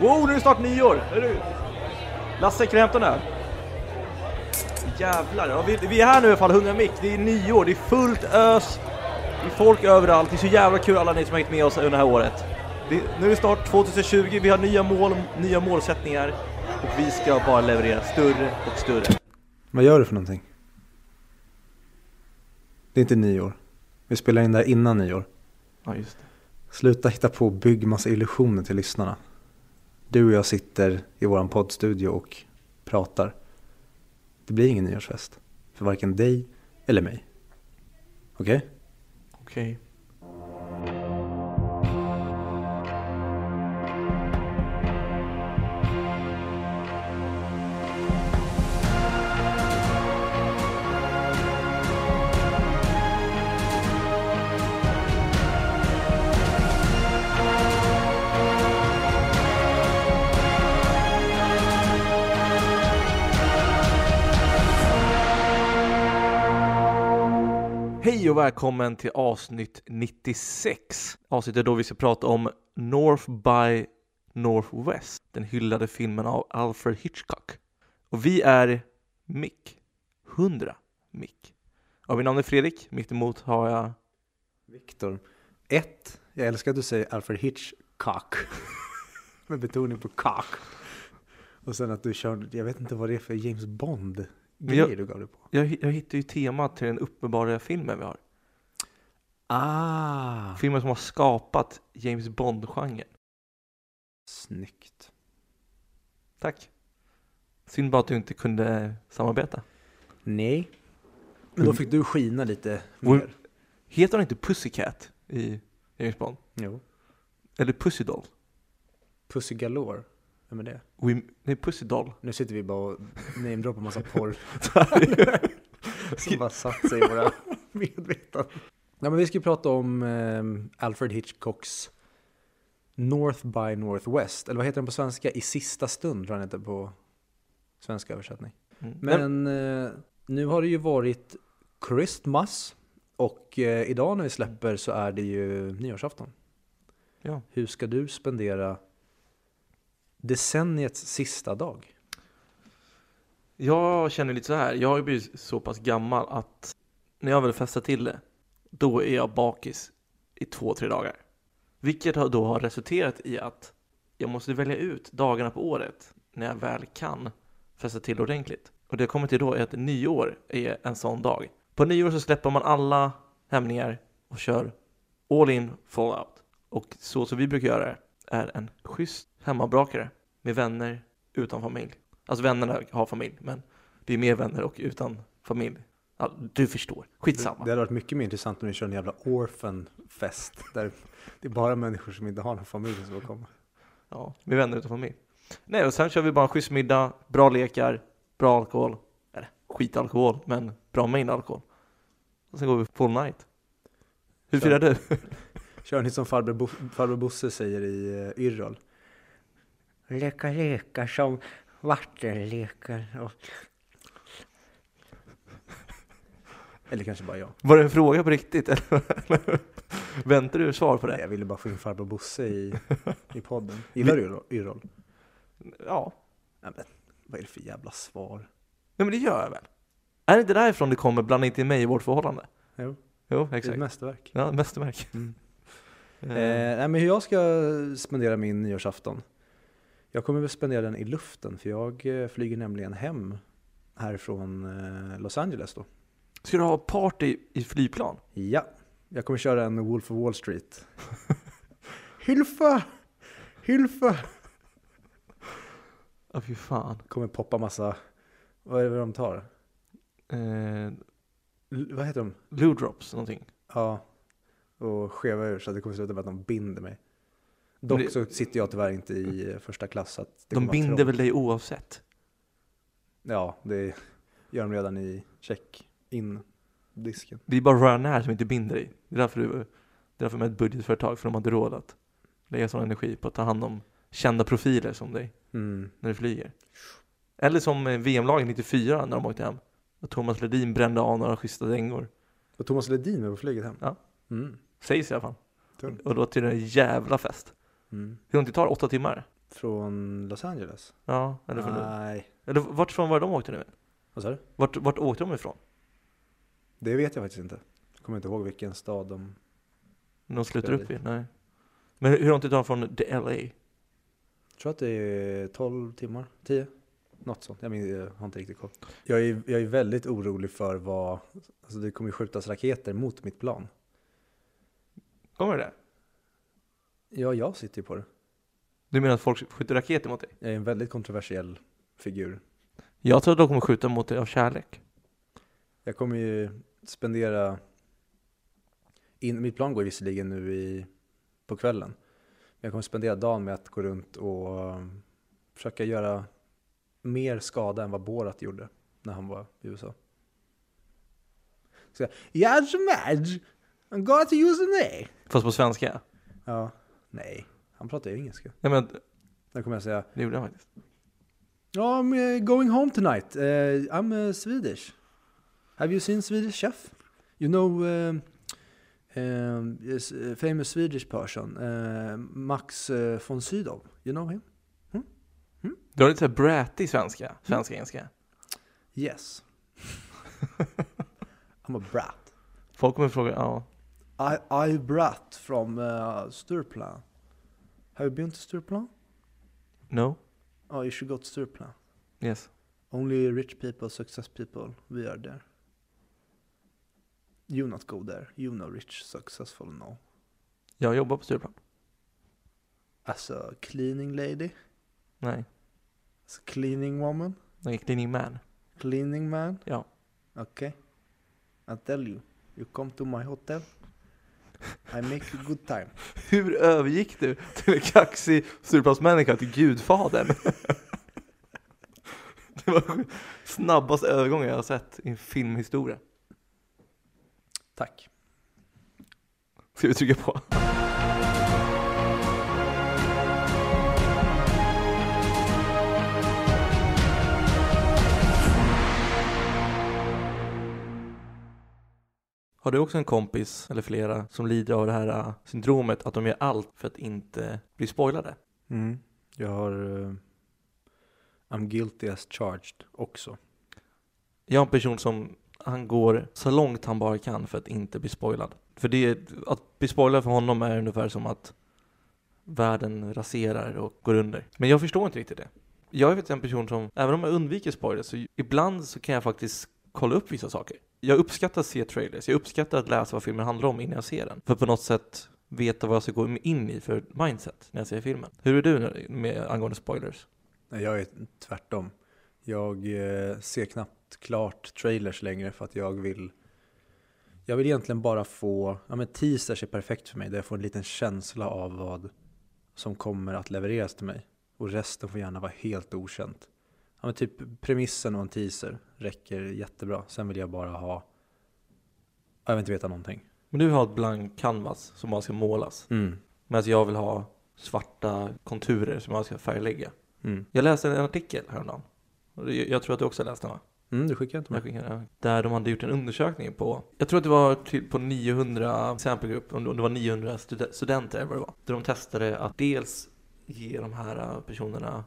Wow, nu är det snart nyår! Är du? Lasse, kan du hämta den här? Jävlar, ja, vi, vi är här nu i alla fall, 100 mick. Det är nyår, det är fullt ös. Det är folk överallt. Det är så jävla kul alla ni som har hängt med oss under det här året. Det, nu är det snart 2020, vi har nya mål, nya målsättningar. Och vi ska bara leverera större och större. Vad gör du för någonting? Det är inte nyår. Vi spelar in där innan nyår. Ja, just det. Sluta hitta på och bygg massa illusioner till lyssnarna. Du och jag sitter i vår poddstudio och pratar. Det blir ingen nyårsfest. För varken dig eller mig. Okej? Okej. Hej och välkommen till avsnitt 96. Avsnittet då vi ska prata om North by Northwest, den hyllade filmen av Alfred Hitchcock. Och vi är Mick, 100 Mick. Och mitt namn är Fredrik, mitt emot har jag Viktor. Ett, jag älskar att du säger Alfred Hitchcock. Med betoning på cock. Och sen att du kör, jag vet inte vad det är för James Bond men jag- grejer du gav dig på. Jag, jag hittar ju temat till den uppenbara filmen vi har. Ah, Filmen som har skapat James Bond-genren. snyggt. Tack. Synd bara att du inte kunde samarbeta. Nej. Men då fick du skina lite mer. Heter han inte Pussycat i James Bond? Jo. Eller Pussy Doll? Pussy Galore. Vem är det? We, nej, Pussy Doll. Nu sitter vi bara och namedroppar massa porr som bara satt sig i våra medvetanden. Ja, men vi ska ju prata om ehm, Alfred Hitchcocks North by Northwest. Eller vad heter den på svenska? I sista stund tror jag den heter på svenska översättning. Mm. Men, Men eh, nu har det ju varit Christmas och eh, idag när vi släpper så är det ju nyårsafton. ja. Hur ska du spendera decenniets sista dag? Jag känner lite så här. jag har ju blivit så pass gammal att när jag vill festa till det, då är jag bakis i två, tre dagar. Vilket då har resulterat i att jag måste välja ut dagarna på året när jag väl kan festa till ordentligt. Och det jag kommer till då är att nyår är en sån dag. På nyår så släpper man alla hämningar och kör all in, fallout. Och så som vi brukar göra det är en schysst hemmabrakare med vänner utan familj. Alltså vännerna har familj, men det är mer vänner och utan familj. Ja, du förstår. Skitsamma. Det hade varit mycket mer intressant om vi kör en jävla orphan-fest. Där det är bara människor som inte har någon familj som får komma. Ja, med vänner utan familj. Nej, och sen kör vi bara en schysst middag, bra lekar, bra alkohol. Eller skitalkohol, men bra main alkohol. Och sen går vi full night. Hur firar du? Kör ni som farbror, Bo, farbror Bosse säger i uh, Yrrol. Leka lekar som vattenlekar. Och... Eller kanske bara jag. Var det en fråga på riktigt? Eller väntar du svar på Nej, det? jag ville bara få in farbror Bosse i, i podden. Gillar du Yrrol-? Ja. Nej, men, vad är det för jävla svar? Nej, men det gör jag väl? Är det inte därifrån det kommer, blanda inte in mig i vårt förhållande? Jo, Jo, det är ett exakt. mästerverk. Ja, mästerverk. Mm. Eh, Eh, nej, men hur jag ska spendera min nyårsafton? Jag kommer väl spendera den i luften för jag eh, flyger nämligen hem härifrån eh, Los Angeles då. Ska du ha party i flygplan? Ja, jag kommer köra en Wolf of Wall Street. Hilfa! Hilfa! Ja, fy fan. Kommer poppa massa, vad är det de tar? Eh, L- vad heter de? Blue drops, någonting. Ja, och skeva ur så att det kommer sluta med att de binder mig. Dock så sitter jag tyvärr inte i eh, första klass. De binder väl dig oavsett? Ja, det gör de redan i check-in-disken. Det är bara Ryanair som inte binder dig. Det är därför du, det är därför med ett budgetföretag, för de har inte råd att lägga sån energi på att ta hand om kända profiler som dig Mm. när du flyger. Eller som eh, VM-laget 94 när de åkte hem. Och Thomas Ledin brände av några schyssta dängor. Och Thomas Ledin med på flyget hem? Ja. Mm. Sägs i alla fall. Tungt. Och då till en jävla fest. Mm. Hur långt det tar? Åtta timmar? Från Los Angeles? Ja, eller från Nej. Eller vart från var de åkte nu? Vad sa du? Vart, vart åkte de ifrån? Det vet jag faktiskt inte. Jag kommer inte ihåg vilken stad de... De slutar upp i? Nej. Men hur långt är de från the LA? Jag tror att det är 12 timmar, 10. Något sånt. Jag, minns, jag har inte riktigt koll. Jag är, jag är väldigt orolig för vad... Alltså det kommer ju skjutas raketer mot mitt plan. Kommer det? Ja, jag sitter ju på det. Du menar att folk skjuter raketer mot dig? Jag är en väldigt kontroversiell figur. Jag tror att de kommer skjuta mot dig av kärlek. Jag kommer ju spendera... In, mitt plan går visserligen nu i, på kvällen. Men jag kommer spendera dagen med att gå runt och um, försöka göra mer skada än vad Borat gjorde när han var i USA. Så jag, yeah, Madge, I'm going to use A. Fast på svenska? Ja, nej, han pratar ju engelska. Nej men, Då kommer jag säga, det gjorde han faktiskt. oh, I'm uh, going home tonight. Uh, I'm uh, Swedish. Have you seen Swedish Chef? You know um, um, yes, a famous Swedish person, uh, Max von Sydow. You know him? Du har lite såhär bratty svenska, svenska engelska. Yes. I'm a brat. Folk kommer fråga, ja. I, I brat from uh, Stureplan. Have you been to Stureplan? No? Oh, you should go to Stureplan. Yes. Only rich people, success people, we are there. You not go there. You know rich, successful, no. Jag jobbar på Stureplan. As a cleaning lady, Nej. as a cleaning woman, är cleaning man. cleaning man. Ja. Okay. I tell you, you come to my hotel. I make a good time. Hur övergick du till en kaxig Stureplansmänniska till Gudfadern? Det var snabbaste övergången jag har sett i en filmhistoria. Tack. Ska vi trycka på? Har du också en kompis, eller flera, som lider av det här äh, syndromet att de gör allt för att inte bli spoilade? Mm. Jag har... Uh, I'm guilty as charged också. Jag har en person som han går så långt han bara kan för att inte bli spoilad. För det, att bli spoilad för honom är ungefär som att världen raserar och går under. Men jag förstår inte riktigt det. Jag är faktiskt en person som, även om jag undviker spoilers, så ibland så kan jag faktiskt kolla upp vissa saker. Jag uppskattar att se trailers, jag uppskattar att läsa vad filmen handlar om innan jag ser den. För på något sätt veta vad jag ska gå in i för mindset när jag ser filmen. Hur är du med angående spoilers? Nej, jag är tvärtom. Jag eh, ser knappt klart trailers längre för att jag vill jag vill egentligen bara få, ja men teasers är perfekt för mig, där jag får en liten känsla av vad som kommer att levereras till mig. Och resten får gärna vara helt okänt. Ja men typ premissen och en teaser räcker jättebra. Sen vill jag bara ha, jag vill inte veta någonting. Men du har ett blank canvas som bara ska målas. Mm. Medan jag vill ha svarta konturer som jag ska färglägga. Mm. Jag läste en artikel häromdagen. Jag tror att du också läste den va? Mm, du skickar inte mig. skickade. Där de hade gjort en undersökning på, jag tror att det var till, på 900 samplegrupp, om det var 900 stud- studenter eller vad det var. Där de testade att dels ge de här personerna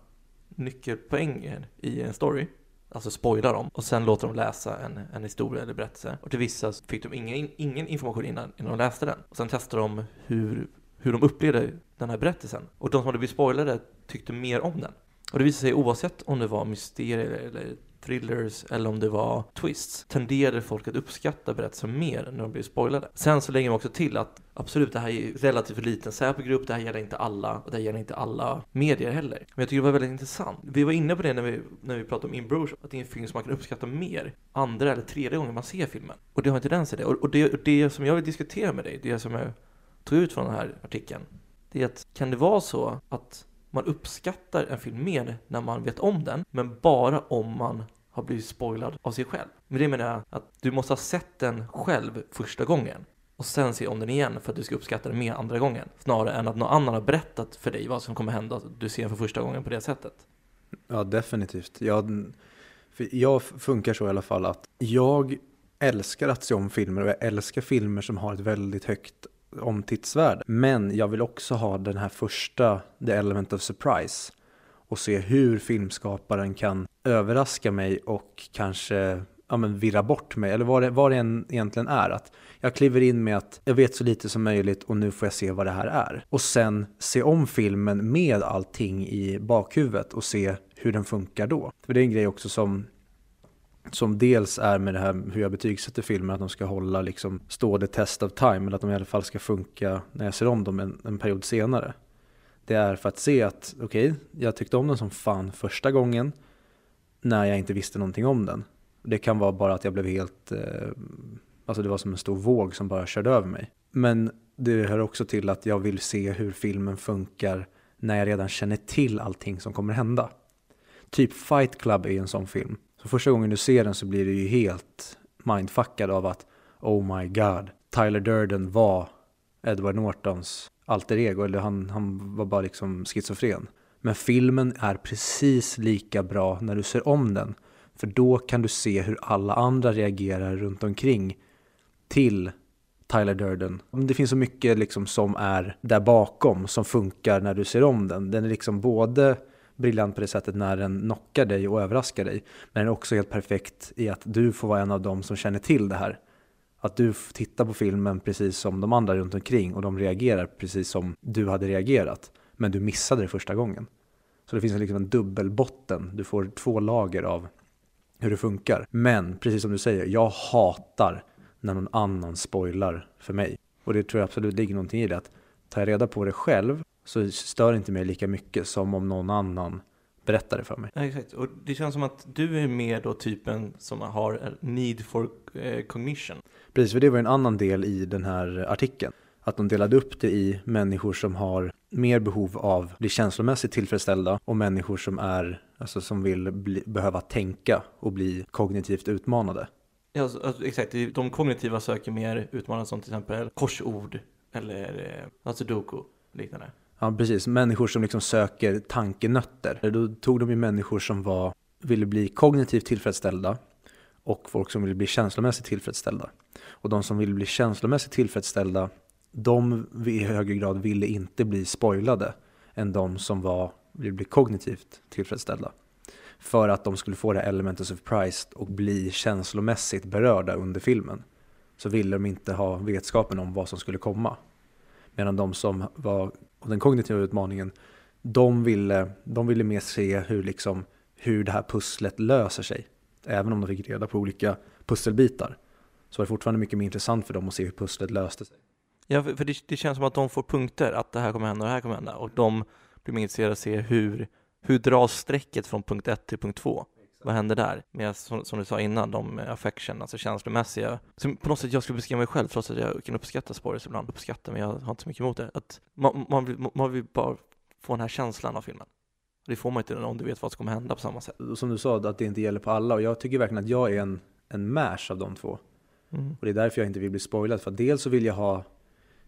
nyckelpoängen i en story, alltså spoila dem, och sen låta dem läsa en, en historia eller berättelse. Och till vissa fick de ingen, ingen information innan, innan de läste den. Och sen testade de hur, hur de upplevde den här berättelsen. Och de som hade blivit spoilade tyckte mer om den. Och det visade sig oavsett om det var mysterier eller thrillers eller om det var twists tenderade folk att uppskatta berättelsen mer när de blev spoilade. Sen så lägger man också till att absolut, det här är relativt liten Säpo-grupp, det här gäller inte alla och det här gäller inte alla medier heller. Men jag tycker det var väldigt intressant. Vi var inne på det när vi, när vi pratade om In Bruges, att det är en film som man kan uppskatta mer andra eller tredje gången man ser filmen. Och det har en tendens till det. Och, och det, och det som jag vill diskutera med dig, det som jag tog ut från den här artikeln, det är att kan det vara så att man uppskattar en film mer när man vet om den, men bara om man har blivit spoilad av sig själv. Med det menar jag att du måste ha sett den själv första gången och sen se om den igen för att du ska uppskatta den mer andra gången. Snarare än att någon annan har berättat för dig vad som kommer hända, att du ser den för första gången på det sättet. Ja, definitivt. Jag, för jag funkar så i alla fall att jag älskar att se om filmer och jag älskar filmer som har ett väldigt högt omtittsvärde. Men jag vill också ha den här första, the element of surprise. och se hur filmskaparen kan överraska mig och kanske ja, men virra bort mig, eller vad det, vad det än egentligen är. Att jag kliver in med att jag vet så lite som möjligt och nu får jag se vad det här är. Och sen se om filmen med allting i bakhuvudet och se hur den funkar då. För det är en grej också som som dels är med det här hur jag betygsätter filmer, att de ska hålla liksom, stå the test of time, eller att de i alla fall ska funka när jag ser om dem en, en period senare. Det är för att se att, okej, okay, jag tyckte om den som fan första gången, när jag inte visste någonting om den. Det kan vara bara att jag blev helt, eh, alltså det var som en stor våg som bara körde över mig. Men det hör också till att jag vill se hur filmen funkar när jag redan känner till allting som kommer hända. Typ Fight Club är en sån film. Så första gången du ser den så blir du ju helt mindfuckad av att oh my god, Tyler Durden var Edward Nortons alter ego, eller han, han var bara liksom schizofren. Men filmen är precis lika bra när du ser om den. För då kan du se hur alla andra reagerar runt omkring till Tyler Durden. Det finns så mycket liksom som är där bakom som funkar när du ser om den. Den är liksom både briljant på det sättet när den knockar dig och överraskar dig. Men den är också helt perfekt i att du får vara en av dem som känner till det här. Att du tittar på filmen precis som de andra runt omkring och de reagerar precis som du hade reagerat. Men du missade det första gången. Så det finns liksom en dubbelbotten. Du får två lager av hur det funkar. Men precis som du säger, jag hatar när någon annan spoilar för mig. Och det tror jag absolut ligger någonting i det. Att ta reda på det själv så stör inte mig lika mycket som om någon annan berättar det för mig. Ja, exakt, och det känns som att du är mer då typen som har need for eh, cognition. Precis, för det var en annan del i den här artikeln. Att de delade upp det i människor som har mer behov av att bli känslomässigt tillfredsställda och människor som är, alltså som vill bli, behöva tänka och bli kognitivt utmanade. Ja, alltså, alltså exakt. De kognitiva söker mer utmanande som till exempel korsord eller eh, alltså doku liknande. Ja, precis. Människor som liksom söker tankenötter. Då tog de ju människor som var, ville bli kognitivt tillfredsställda och folk som ville bli känslomässigt tillfredsställda. Och de som ville bli känslomässigt tillfredsställda, de i högre grad ville inte bli spoilade än de som var, ville bli kognitivt tillfredsställda. För att de skulle få det element of surprise och bli känslomässigt berörda under filmen. Så ville de inte ha vetskapen om vad som skulle komma. Medan de som var och den kognitiva utmaningen, de ville, de ville mer se hur, liksom, hur det här pusslet löser sig. Även om de fick reda på olika pusselbitar så var det fortfarande mycket mer intressant för dem att se hur pusslet löste sig. Ja, för det, det känns som att de får punkter, att det här kommer hända och det här kommer hända och de blir mer intresserade av att se hur, hur dras strecket från punkt 1 till punkt 2. Vad händer där? Med, som, som, du sa innan, de affection, alltså känslomässiga. Som på något sätt jag skulle beskriva mig själv, trots att jag kan uppskatta spoilers ibland. Uppskatta, men jag har inte så mycket emot det. Att man, man, vill, man vill bara få den här känslan av filmen. Det får man inte om du vet vad som kommer hända på samma sätt. Som du sa, att det inte gäller på alla. Och jag tycker verkligen att jag är en, en mash av de två. Mm. Och det är därför jag inte vill bli spoilad. För dels så vill jag ha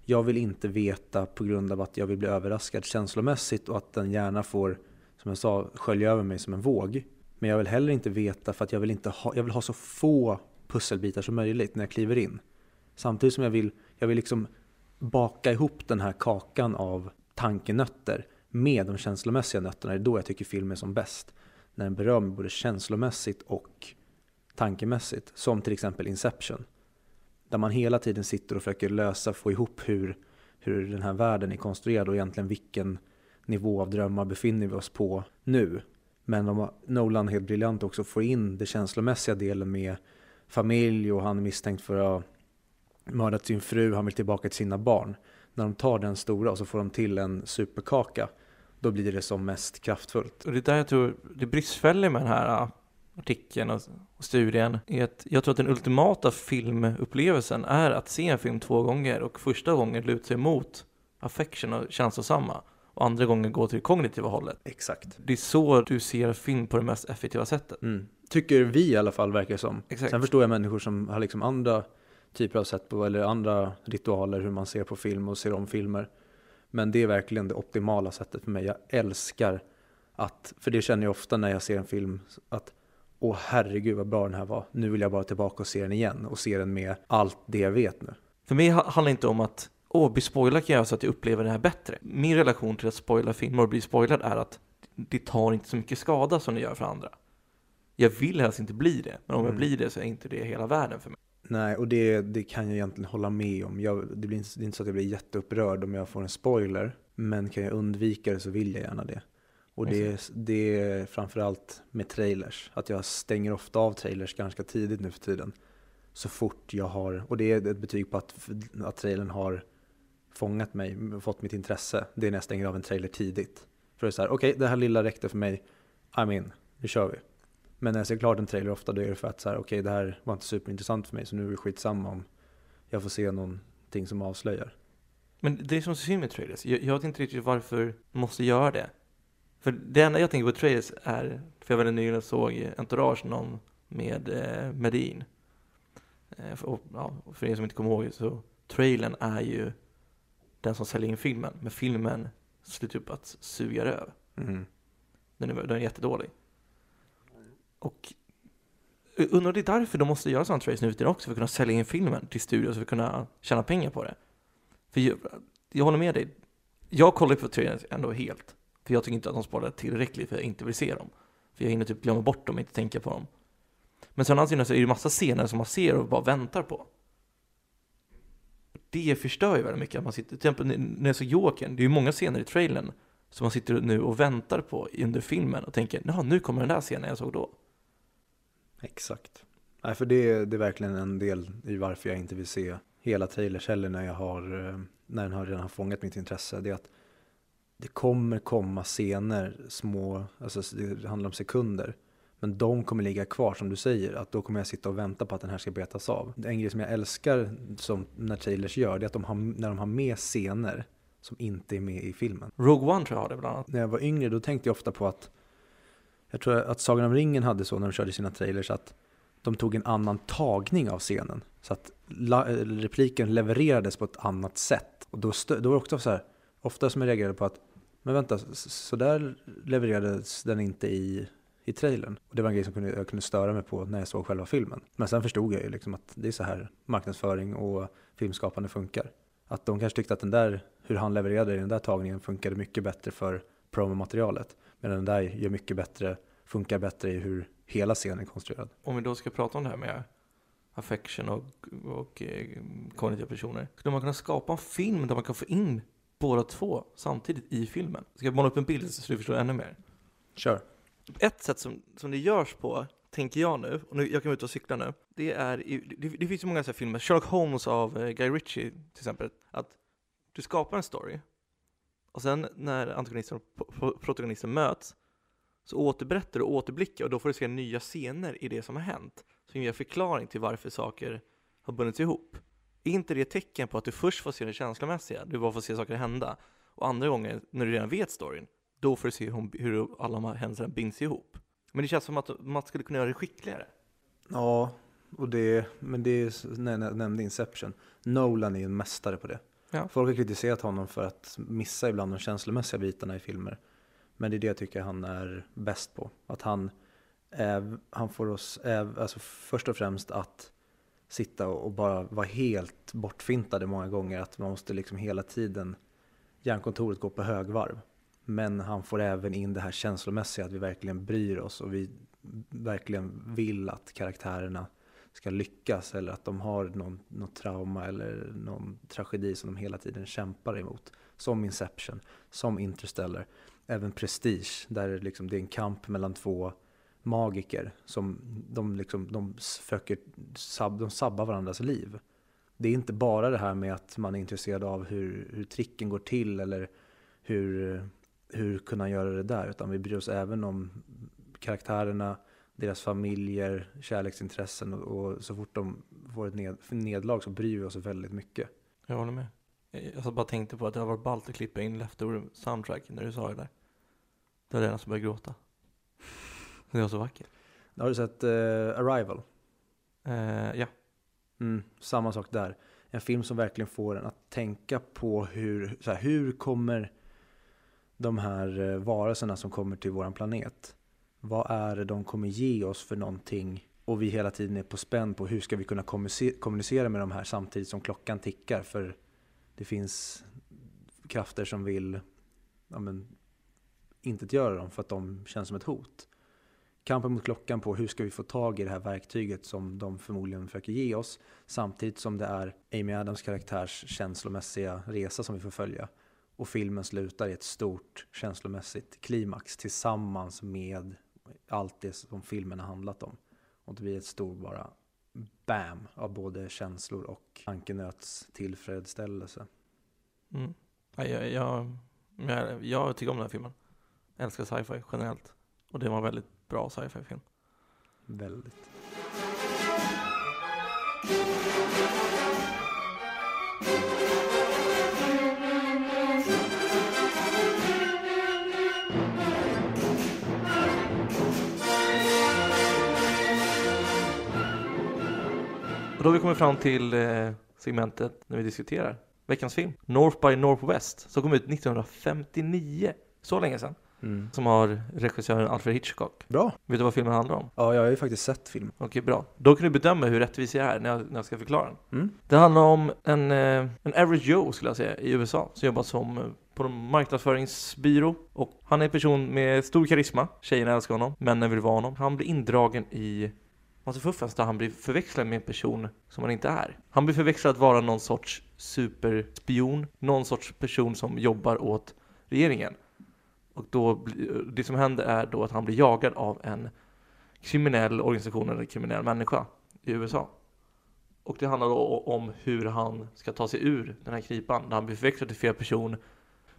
jag vill inte veta på grund av att jag vill bli överraskad känslomässigt och att den gärna får, som jag sa, skölja över mig som en våg. Men jag vill heller inte veta för att jag vill, inte ha, jag vill ha så få pusselbitar som möjligt när jag kliver in. Samtidigt som jag vill, jag vill liksom baka ihop den här kakan av tankenötter med de känslomässiga nötterna. Det är då jag tycker film är som bäst. När den berör mig både känslomässigt och tankemässigt. Som till exempel Inception. Där man hela tiden sitter och försöker lösa, få ihop hur, hur den här världen är konstruerad och egentligen vilken nivå av drömmar befinner vi oss på nu. Men om Nolan helt briljant också får in det känslomässiga delen med familj och han är misstänkt för att ha mördat sin fru, han vill tillbaka till sina barn. När de tar den stora och så får de till en superkaka, då blir det som mest kraftfullt. Och det är där jag tror det bristfälliga med den här äh, artikeln och, studien är att jag tror att den ultimata filmupplevelsen är att se en film två gånger och första gången luta sig mot affection och känslosamma och andra gången gå till det kognitiva hållet. Exakt. Det är så du ser film på det mest effektiva sättet. Mm. Tycker vi i alla fall verkar som. Exakt. Sen förstår jag människor som har liksom andra typer av sätt på, eller andra ritualer hur man ser på film och ser om filmer. Men det är verkligen det optimala sättet för mig. Jag älskar att, för det känner jag ofta när jag ser en film, att åh herregud vad bra den här var. Nu vill jag bara tillbaka och se den igen och se den med allt det jag vet nu. För mig handlar det inte om att åh, bli spoilad kan göra så att jag upplever det här bättre. Min relation till att spoila filmer och bli spoilad är att det tar inte så mycket skada som det gör för andra. Jag vill helst inte bli det, men om jag Mm. blir det så är inte det hela världen för mig. Nej, och det, det kan jag egentligen hålla med om. Jag, det, blir inte, det är inte så att jag blir jätteupprörd om jag får en spoiler. Men kan jag undvika det så vill jag gärna det. Och det, är- det är framförallt med trailers. Att jag stänger ofta av trailers ganska tidigt nu för tiden. Så fort jag har, och det är ett betyg på att, att trailern har fångat mig, fått mitt intresse. Det är när jag stänger av en trailer tidigt. För det är så här, okej det här lilla räckte för mig, I'm in, nu kör vi. Men när jag ser klart en trailer ofta då är det för att så här, okej det här var inte superintressant för mig så nu är det skitsamma om jag får se någonting som avslöjar. Men det är som så synd med trailers. Jag, jag vet inte riktigt varför man måste göra det. För det enda jag tänker på trailers är, för jag väldigt nyligen såg Entourage någon med eh, Medin. Eh, för, och, ja, och för er som inte kommer ihåg det, så trailern är ju den som säljer in filmen. Men filmen slutar upp att suga röv. Mm. Den är, den är jättedålig. Och jag undrar om det är därför de måste göra sådana trailers nu för också, för att kunna sälja in filmen till studios för att kunna tjäna pengar på det. För jag, jag håller med dig. Jag kollar på trailers ändå helt. För jag tycker inte att de sparar tillräckligt för att jag inte vill se dem. För jag hinner typ glömma bort dem och inte tänka på dem. Men sen andra sidan så är det massa scener som man ser och bara väntar på. Det förstör ju väldigt mycket. Att man sitter, till exempel när jag såg Jokern, det är ju många scener i trailern som man sitter nu och väntar på under filmen och tänker, nu kommer den där scenen jag såg då. Exakt. Nej, för det, det är verkligen en del i varför jag inte vill se hela trailers heller när, jag har, eh, när den har redan har fångat mitt intresse. Det är att det kommer komma scener, små, alltså det handlar om sekunder. Men de kommer ligga kvar som du säger, att då kommer jag sitta och vänta på att den här ska betas av. En grej som jag älskar som när trailers gör, det är att de har, när de har med scener som inte är med i filmen. Rogue One tror jag har det bland annat. När jag var yngre då tänkte jag ofta på att jag tror att Sagan om ringen hade så när de körde sina trailers att de tog en annan tagning av scenen. Så att repliken levererades på ett annat sätt. Och då, då var det också så här, ofta som jag reagerade på att men vänta, så där levererades den inte i, i trailern. Och det var en grej som kunde, jag kunde störa mig på när jag såg själva filmen. Men sen förstod jag ju liksom att det är så här marknadsföring och filmskapande funkar. Att de kanske tyckte att den där, hur han levererade i den där tagningen funkade mycket bättre för promomaterialet. Medan den där gör mycket bättre, funkar bättre i hur hela scenen är konstruerad. Om vi då ska prata om det här med affection och, och eh, kognitiva personer. Skulle man kunna skapa en film där man kan få in båda två samtidigt i filmen? Ska jag måla upp en bild så du förstår ännu mer? Kör. Typ ett sätt som, som det görs på, tänker jag nu, och nu, jag kan vara ute och cykla nu, det är, i, det, det finns ju många så filmer, Sherlock Holmes av eh, Guy Ritchie till exempel, att du skapar en story, och sen när antagonisten och protagonisten möts, så återberättar du och återblickar, och då får du se nya scener i det som har hänt, som ger förklaring till varför saker har bundits ihop. Är inte det ett tecken på att du först får se det känslomässiga, du bara får se saker hända, och andra gånger, när du redan vet storyn, då får du se hur, hur alla de här händelserna binds ihop. Men det känns som att man skulle kunna göra det skickligare. Ja, och det, men det är, när jag nämnde Inception, Nolan är en mästare på det. Ja. Folk har kritiserat honom för att missa ibland de känslomässiga bitarna i filmer. Men det är det jag tycker han är bäst på. Att han, är, han får oss, är, alltså först och främst att sitta och och bara vara helt bortfintade många gånger. Att man måste liksom hela tiden, hjärnkontoret går på högvarv. Men han får även in det här känslomässiga, att vi verkligen bryr oss och vi verkligen vill att karaktärerna ska lyckas eller att de har någon, något trauma eller någon tragedi som de hela tiden kämpar emot. Som Inception, som Interstellar, även Prestige där det, liksom, det är en kamp mellan två magiker som de, liksom, de försöker sab, de sabbar varandras liv. Det är inte bara det här med att man är intresserad av hur, hur tricken går till eller hur, hur kunna göra det där, utan vi bryr oss även om karaktärerna, deras familjer, kärleksintressen och, och så fort de får ett ned, nedlag så bryr vi oss väldigt mycket. Jag håller med. Jag så bara tänkte på att det har varit ballt att klippa in Leftover soundtrack när du sa det där. Det var redan som började gråta. Det var så vackert. Har du sett eh, Arrival? Eh, ja. Mm, samma sak där. En film som verkligen får en att tänka på hur, så här, hur kommer de här eh, varelserna som kommer till våran planet, vad är det de kommer ge oss för någonting? Och vi hela tiden är på spänn på hur ska vi kunna kommunicera- kommunicera med de här samtidigt som klockan tickar. För det finns krafter som vill ja, men, inte göra dem för att de känns som ett hot. Kampen mot klockan på hur ska vi få tag i det här verktyget som de förmodligen försöker ge oss samtidigt som det är Amy Adams karaktärs känslomässiga resa som vi får följa. Och filmen slutar i ett stort känslomässigt klimax tillsammans med allt det som filmen har handlat om. Och det blir ett stort bara bam av både känslor och tankenöts tillfredsställelse. Mm. Ja, jag, jag, jag, jag tycker om den här filmen. Jag älskar sci-fi generellt. Och det var en väldigt bra sci-fi film. Väldigt. Och då har vi kommit fram till eh, segmentet när vi diskuterar veckans film. North by Northwest, som kom ut 1959. Så länge sedan. Mm. Som har regissören Alfred Hitchcock. Bra. Vet du vad filmen handlar om? Ja, jag har ju faktiskt sett filmen. Okej, bra. Då kan du bedöma hur rättvis jag är när jag, när jag ska förklara den. Mm. Det handlar om en, eh, en average Joe skulle jag säga i USA som jobbar som eh, på en marknadsföringsbyrå och han är en person med stor karisma. Tjejerna älskar honom, männen vill vara honom. Han blir indragen i massa fuffens där han blir förväxlad med en person som han inte är. Han blir förväxlad att vara någon sorts superspion, någon sorts person som jobbar åt regeringen. Och då, det som händer är då att han blir jagad av en kriminell organisation eller kriminell människa i USA. Och det handlar då om hur han ska ta sig ur den här knipan när han blir förväxlad till fel person.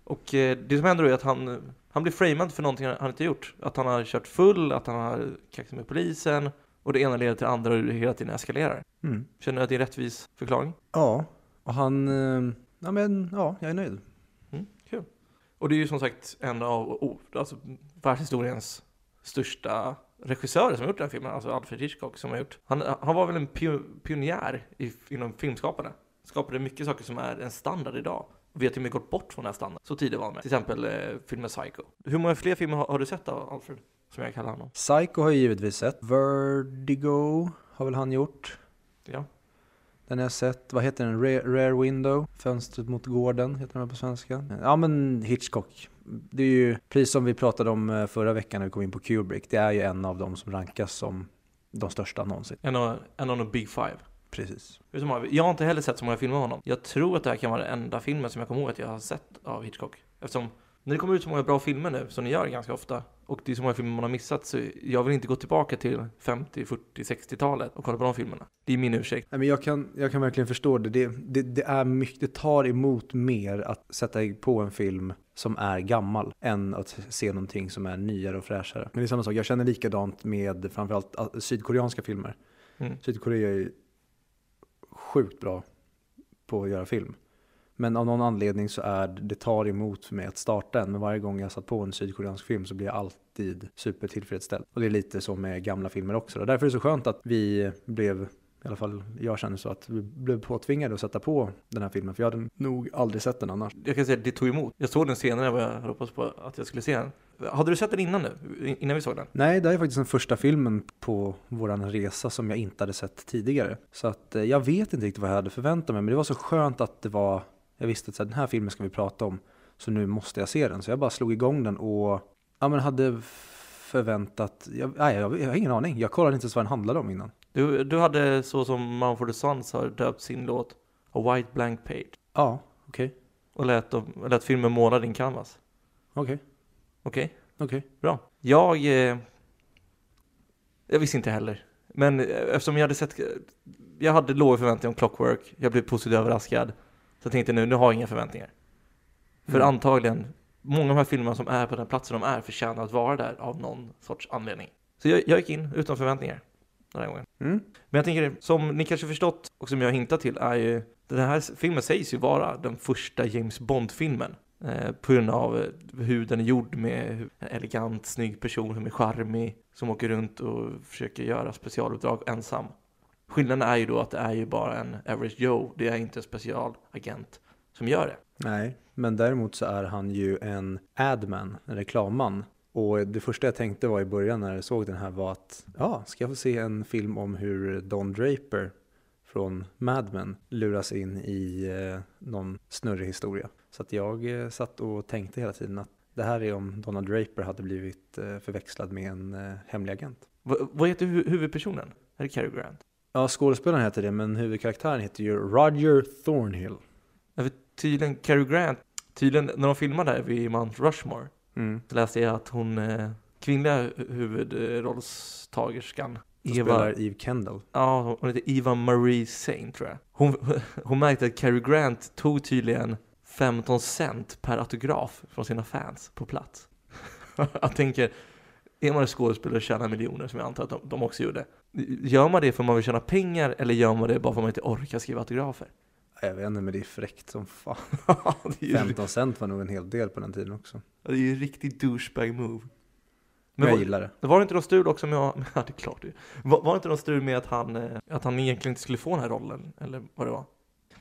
Och eh, det som händer då är att han, han blir framad för någonting han inte gjort. Att han har kört full, att han har kaxat med polisen och det ena leder till det andra och det hela tiden eskalerar. Mm. Känner du att det är en rättvis förklaring? Ja, och han... eh, Ja, men ja, jag är nöjd. Mm, kul. Och det är ju som sagt en av oh, alltså, världshistoriens största regissörer som har gjort den här filmen, alltså Alfred Hitchcock som har gjort. Han, han var väl en pio- pionjär i, inom filmskapande. Skapade mycket saker som är en standard idag. Och vi har till och med gått bort från den här standarden. Så tidigt var han med. Till exempel eh, filmen Psycho. Hur många fler filmer har, har du sett av Alfred? Som jag kallar honom. Psycho har jag givetvis sett. Vertigo har väl han gjort. Ja. Den har jag sett. Vad heter den? Rare, Rare Window? Fönstret mot gården heter den på svenska. Ja men Hitchcock. Det är ju, precis som vi pratade om eh, förra veckan när vi kom in på Kubrick, det är ju en av dem som rankas som de största någonsin. En av, en av de Big Five. Precis. Jag har inte heller sett så många filmer av honom. Jag tror att det här kan vara den enda filmen som jag kommer ihåg att jag har sett av Hitchcock. Eftersom när det kommer ut så många bra filmer nu, som ni gör ganska ofta, och det är så många filmer man har missat, så jag vill inte gå tillbaka till 50, 40, 60-talet och kolla på de filmerna. Det är min ursäkt. Nej, men jag, kan, jag kan verkligen förstå det. Det, det. det är mycket, det tar emot mer att sätta på en film som är gammal än att se någonting som är nyare och fräschare. Men det är samma sak, jag känner likadant med framförallt ah, sydkoreanska filmer. Mm. Sydkorea är ju sjukt bra på att göra film. Men av någon anledning så är det, tar emot för mig att starta en. Men varje gång jag satt på en sydkoreansk film så blir jag alltid supertillfredsställd. Och det är lite så med gamla filmer också. Och därför är det så skönt att vi blev, i alla fall jag känner så, att vi blev påtvingade att sätta på den här filmen. För jag hade nog aldrig sett den annars. Jag kan säga att det tog emot. Jag såg den senare än vad jag hoppats på att jag skulle se den. Hade du sett den innan nu? Innan vi såg den? Nej, det här är faktiskt den första filmen på våran resa som jag inte hade sett tidigare. Så att eh, jag vet inte riktigt vad jag hade förväntat mig, men det var så skönt att det var, jag visste att så här, den här filmen ska vi prata om, så nu måste jag se den. Så jag bara slog igång den och ja, men hade förväntat, jag, nej, jag, jag har ingen aning, jag kollade inte ens vad den handlade om innan. Du, du hade så som Mumford Sons har döpt sin låt A White Blank Page. Ja, okej, Och lät, dem, lät filmen måla din canvas. okej, Okej? okej. Bra. Jag... Eh, jag visste inte heller. Men eh, eftersom jag hade sett... Jag hade låga förväntningar om Clockwork. Jag blev positivt överraskad. Så jag tänkte nu, nu har jag inga förväntningar. För Mm. antagligen, många av de här filmerna som är på den platsen de är förtjänar att vara där av någon sorts anledning. Så jag, jag gick in utan förväntningar den här gången. Mm. Men jag tänker, som ni kanske förstått och som jag hintat till är ju den här filmen sägs ju vara den första James Bond-filmen. Eh, på grund av eh, hur den är gjord med en elegant, snygg person som är charmig, som åker runt och försöker göra specialuppdrag ensam. Skillnaden är ju då att det är ju bara en average Joe, det är inte en specialagent som gör det. Nej, men däremot så är han ju en adman, en reklamman. Och det första jag tänkte var i början när jag såg den här var att ja, ska jag få se en film om hur Don Draper från Mad Men luras in i eh, någon snurrig historia. Så att jag eh, satt och tänkte hela tiden att Det här är om Donald Draper hade blivit eh, förväxlad med en eh, hemlig agent. Va, vad heter hu huvudpersonen? Är det Cary Grant? Ja, skådespelaren heter det, men huvudkaraktären heter ju Roger Thornhill. Vet, tydligen Cary Grant, tydligen när de filmade där vid Mount Rushmore Mm. så läste jag att hon, eh, kvinnliga huvudrollstagerskan, Som Eva, spelar Eve Kendall. ja hon heter Eva Marie Saint tror jag. Hon, hon märkte att Cary Grant tog tydligen 15 cent per autograf från sina fans på plats. jag tänker, är man en skådespelare och tjänar miljoner som jag antar att de, de också gjorde. Gör man det för att man vill tjäna pengar eller gör man det bara för att man inte orkar skriva autografer? Jag vet inte, men det är fräckt som fan. ju, 15 cent var nog en hel del på den tiden också. det är ju en riktig douchebag move. Men jag var, gillar det. var det inte något strul också med, ja det är klart det var, var det inte något strul med att han, eh, att han egentligen inte skulle få den här rollen? Eller vad det var?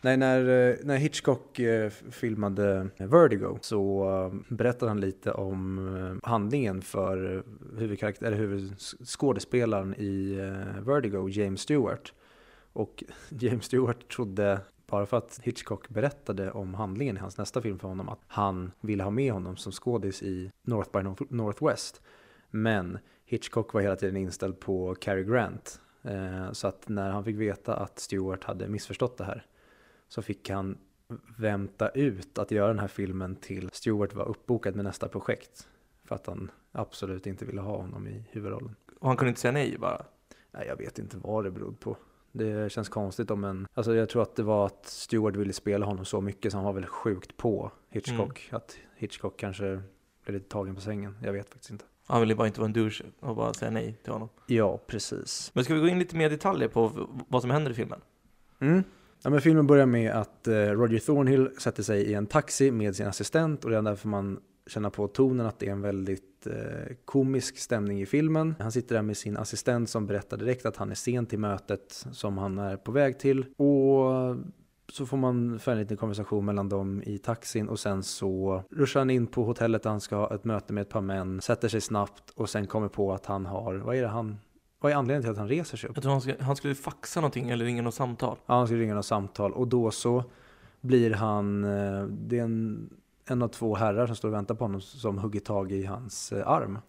Nej, när, när eh, Hitchcock eh, filmade Vertigo så eh, berättade han lite om handlingen för huvudkaraktär, eller huvudskådespelaren i Vertigo, James Stewart. Och James Stewart trodde, bara för att Hitchcock berättade om handlingen i hans nästa film för honom, att han ville ha med honom som skådis i North by Northwest. Men Hitchcock var hela tiden inställd på Cary Grant. Så att när han fick veta att Stewart hade missförstått det här så fick han vänta ut att göra den här filmen till Stewart var uppbokad med nästa projekt. För att han absolut inte ville ha honom i huvudrollen. Och han kunde inte säga nej bara? Nej, jag vet inte vad det berodde på. Det känns konstigt om en... Alltså jag tror att det var att Stewart ville spela honom så mycket så han var väl sjukt på Hitchcock. Att Hitchcock kanske blev lite tagen på sängen. Jag vet faktiskt inte. Han ville bara inte vara en douche och bara säga nej till honom. Ja, precis. Men ska vi gå in lite mer detaljer på vad som händer i filmen? Mm. Ja, men filmen börjar med att eh, Roger Thornhill sätter sig i en taxi med sin assistent och redan där får man känna på tonen att det är en väldigt eh, komisk stämning i filmen. Han sitter där med sin assistent som berättar direkt att han är sen till mötet som han är på väg till. Och så får man föra en liten konversation mellan dem i taxin och sen så ruschar han in på hotellet där han ska ha ett möte med ett par män, sätter sig snabbt och sen kommer på att han har, vad är det han, vad är anledningen till att han reser sig upp? Jag tror han, ska, han skulle faxa någonting eller ringa något samtal. Ja, han ska ringa något samtal och då så blir han, eh, det är en, en av två herrar som står och väntar på honom som hugger tag i hans eh, arm.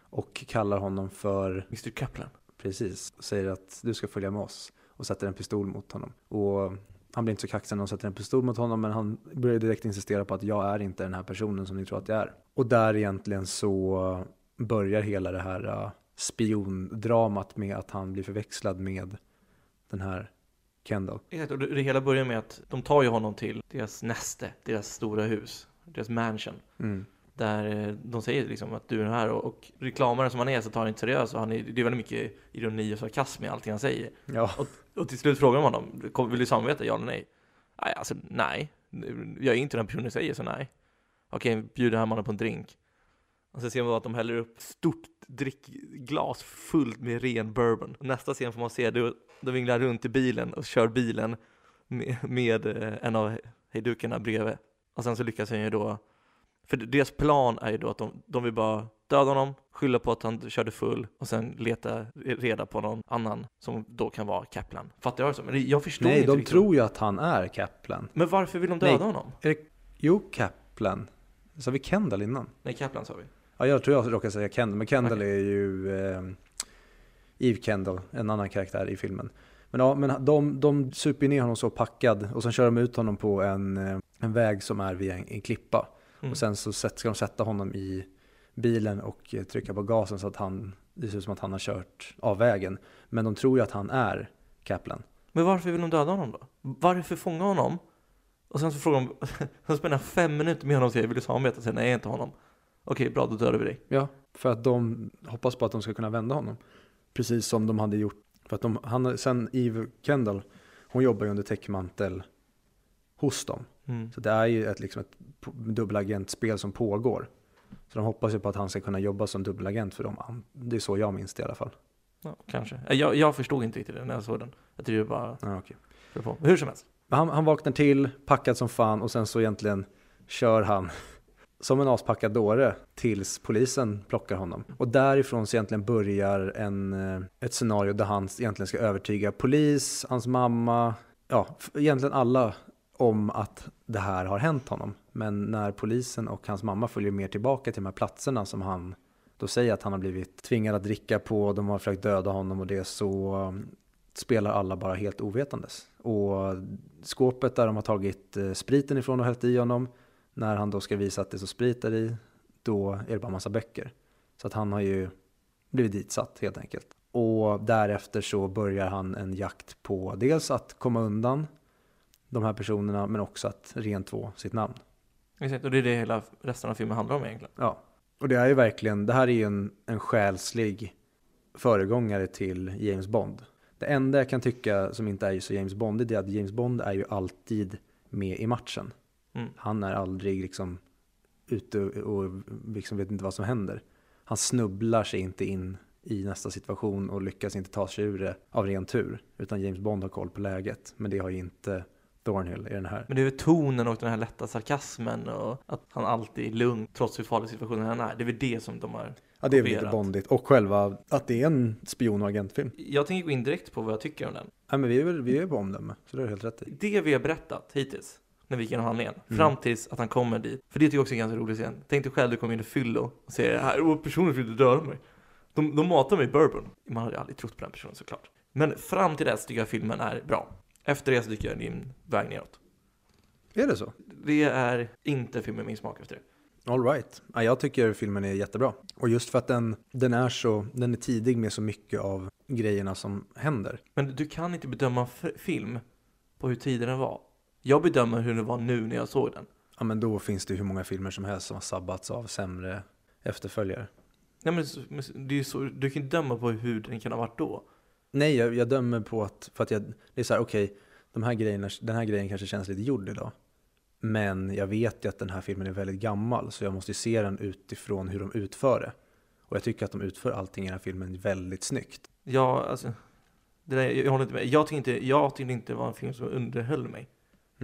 Och kallar honom för, Mr Kaplan. precis, säger att du ska följa med oss. Och sätter en pistol mot honom. Och han blir inte så kaxig när de sätter en pistol mot honom men han börjar direkt insistera på att jag är inte den här personen som ni tror att jag är. Och där egentligen så börjar hela det här eh, spiondramat med att han blir förväxlad med den här Kendall. Exakt, och det, hela börjar med att de tar ju honom till deras näste, deras stora hus, deras mansion. Mm. Där eh, de säger liksom att du är här och, och reklamare som han är så tar han inte seriöst och han är, det är väldigt mycket ironi och sarkasm i allting han säger. Ja, Och till slut frågar de honom, "Kom- vill du samarbeta, ja eller nej? Nej, alltså nej. Jag är inte den personen säger så nej. Okej, bjuder den här mannen på en drink. Och så ser man att de häller upp stort drickglas fullt med ren bourbon. Nästa scen får man se, då, då vinglar runt i bilen och kör bilen med, med eh, en av hejdukarna bredvid. Och sen så lyckas han ju då, för deras plan är ju då att de, de vill bara döda honom, skylla på att han körde full och sen leta reda på någon annan som då kan vara Kaplan. Fattar jag det så? Men jag förstår nej, inte de riktigt. tror ju att han är Kaplan. Men varför vill de döda Nej. honom? Är det, jo, Kaplan. Sa vi Kendall innan? Nej, Kaplan sa vi. Ja, jag tror jag råkade säga Kendall, men Kendall Okej. är ju eh, Eve Kendall, en annan karaktär i filmen. Men ja, men de, de super ner honom så packad och sen kör de ut honom på en, eh, en väg som är via en, en klippa. Mm. Och sen så ska de sätta honom i bilen och eh, trycka på gasen så att han, det ser ut som att han har kört av vägen. Men de tror ju att han är Kaplan. Men varför vill de döda honom då? Varför fånga honom? Och sen så frågar de, de spenderar fem minuter med honom och säger vill du samarbeta? Säger nej, jag är inte honom. Okej, bra, då dödar vi dig. Ja, för att de hoppas på att de ska kunna vända honom. Precis som de hade gjort. För att de, han, sen Eve Kendall, hon jobbar ju under täckmantel hos dem. Mm. Så det är ju ett, liksom ett dubbelagentspel som pågår. Så de hoppas ju på att han ska kunna jobba som dubbelagent för dem. Det är så jag minns det i alla fall. Ja, kanske. Eh, Jag, jag förstod inte riktigt det när jag såg den. Jag tyckte det bara Ja, på. Hur som helst. Han, han vaknar till, packad som fan och sen så egentligen kör han som en aspackad dåre tills polisen plockar honom. Och därifrån så egentligen börjar en, eh, ett scenario där han egentligen ska övertyga polis, hans mamma, ja, egentligen alla om att det här har hänt honom. Men när polisen och hans mamma följer med tillbaka till de här platserna som han då säger att han har blivit tvingad att dricka på, de har försökt döda honom och det så mm, spelar alla bara helt ovetandes. Och skåpet där de har tagit eh, spriten ifrån och hällt i honom, när han då ska visa att det så sprit där i, då är det bara massa böcker. Så att han har ju blivit ditsatt helt enkelt. Och därefter så börjar han en jakt på dels att komma undan de här personerna men också att rentvå sitt namn. Exakt, och det är det hela resten av filmen handlar om egentligen. Ja, och det är ju verkligen, det här är ju en, en själslig föregångare till James Bond. Det enda jag kan tycka som inte är så James Bond är att James Bond är ju alltid med i matchen. Mm. Han är aldrig liksom ute och liksom vet inte vad som händer. Han snubblar sig inte in i nästa situation och lyckas inte ta sig ur det av ren tur. Utan James Bond har koll på läget. Men det har ju inte Thornhill i den här. Men det är väl tonen och den här lätta sarkasmen och att han alltid är lugn trots hur farlig situationen han är. Det är väl det som de har Ja, det är väl lite bondigt. Och själva att det är en spion och agentfilm. Jag tänker gå in direkt på vad jag tycker om den. Nej, men vi är vi är på omdöme, så det är helt rätt i. Det vi har berättat hittills, när vi gick igenom handlingen, Mm. fram tills att han kommer dit. För det tycker jag också är ganska rolig scen. Tänk dig själv, du kommer in i fyllo och säger här, och personen vill döda mig. De, de matar mig i bourbon. Man hade aldrig trott på den personen såklart. Men fram till dess tycker jag filmen är bra. Efter det så tycker jag en väg neråt. Är det så? Det är inte film med min smak efter det. All right. Ja, jag tycker filmen är jättebra. Och just för att den, den är så, den är tidig med så mycket av grejerna som händer. Men du kan inte bedöma film på hur tiden den var. Jag bedömer hur den var nu när jag såg den. Ja, men då finns det hur många filmer som helst som har sabbats av sämre efterföljare. Nej men det är så, du kan inte döma på hur den kan ha varit då. Nej, jag, jag dömer på att, för att jag, det är så här, okej, de här grejerna, den här grejen kanske känns lite gjord idag. Men jag vet ju att den här filmen är väldigt gammal, så jag måste ju se den utifrån hur de utför det. Och jag tycker att de utför allting i den här filmen väldigt snyggt. Ja, alltså. Det där, jag, jag håller inte med. Jag tyckte inte, jag tyckte inte det var en film som underhöll mig.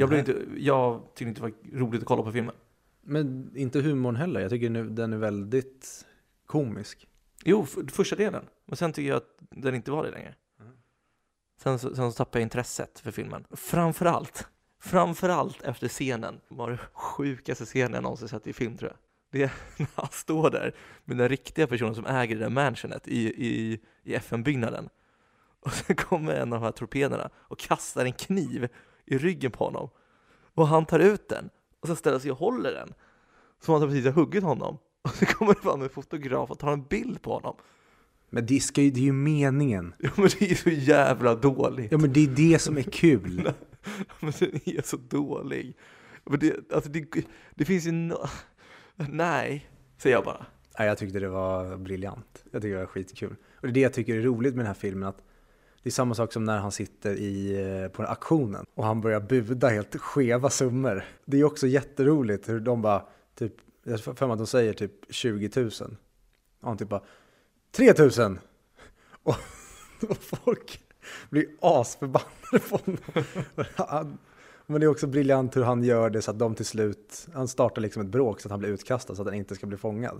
Jag, blev inte, jag tyckte inte det var roligt att kolla på filmen. Men inte humorn heller, jag tycker nu, den är väldigt komisk. Jo, f- första delen. Men sen tycker jag att den inte var det längre. Mm. Sen, så- sen så tappade jag intresset för filmen. Framförallt, framförallt efter scenen var det sjukaste scenen jag någonsin sett i film tror jag. Det är när han står där med den riktiga personen som äger det där mansionet i, i, i FN-byggnaden. Och sen kommer en av de här torpederna och kastar en kniv i ryggen på honom. Och han tar ut den och sen ställer sig och håller den. Som att han precis har huggit honom. Och så kommer det fram en fotograf och tar en bild på honom. Men det, ska ju, det är ju meningen. Ja men det är så jävla dåligt. Ja men det är det som är kul. Men den är så dålig. Men det, alltså det, det finns ju no... Nej, säger jag bara. Nej, jag tyckte det var briljant. Jag tycker det var skitkul. Och det är det jag tycker är roligt med den här filmen. Att det är samma sak som när han sitter i, eh, på på auktionen och han börjar buda helt skeva summor. Det är också jätteroligt hur de bara, typ, jag har för mig att de säger typ 20 000. Och han typ bara 3 000! Och, och folk blir asförbannade på honom. Men det är också briljant hur han gör det så att de till slut, han startar liksom ett bråk så att han blir utkastad så att han inte ska bli fångad.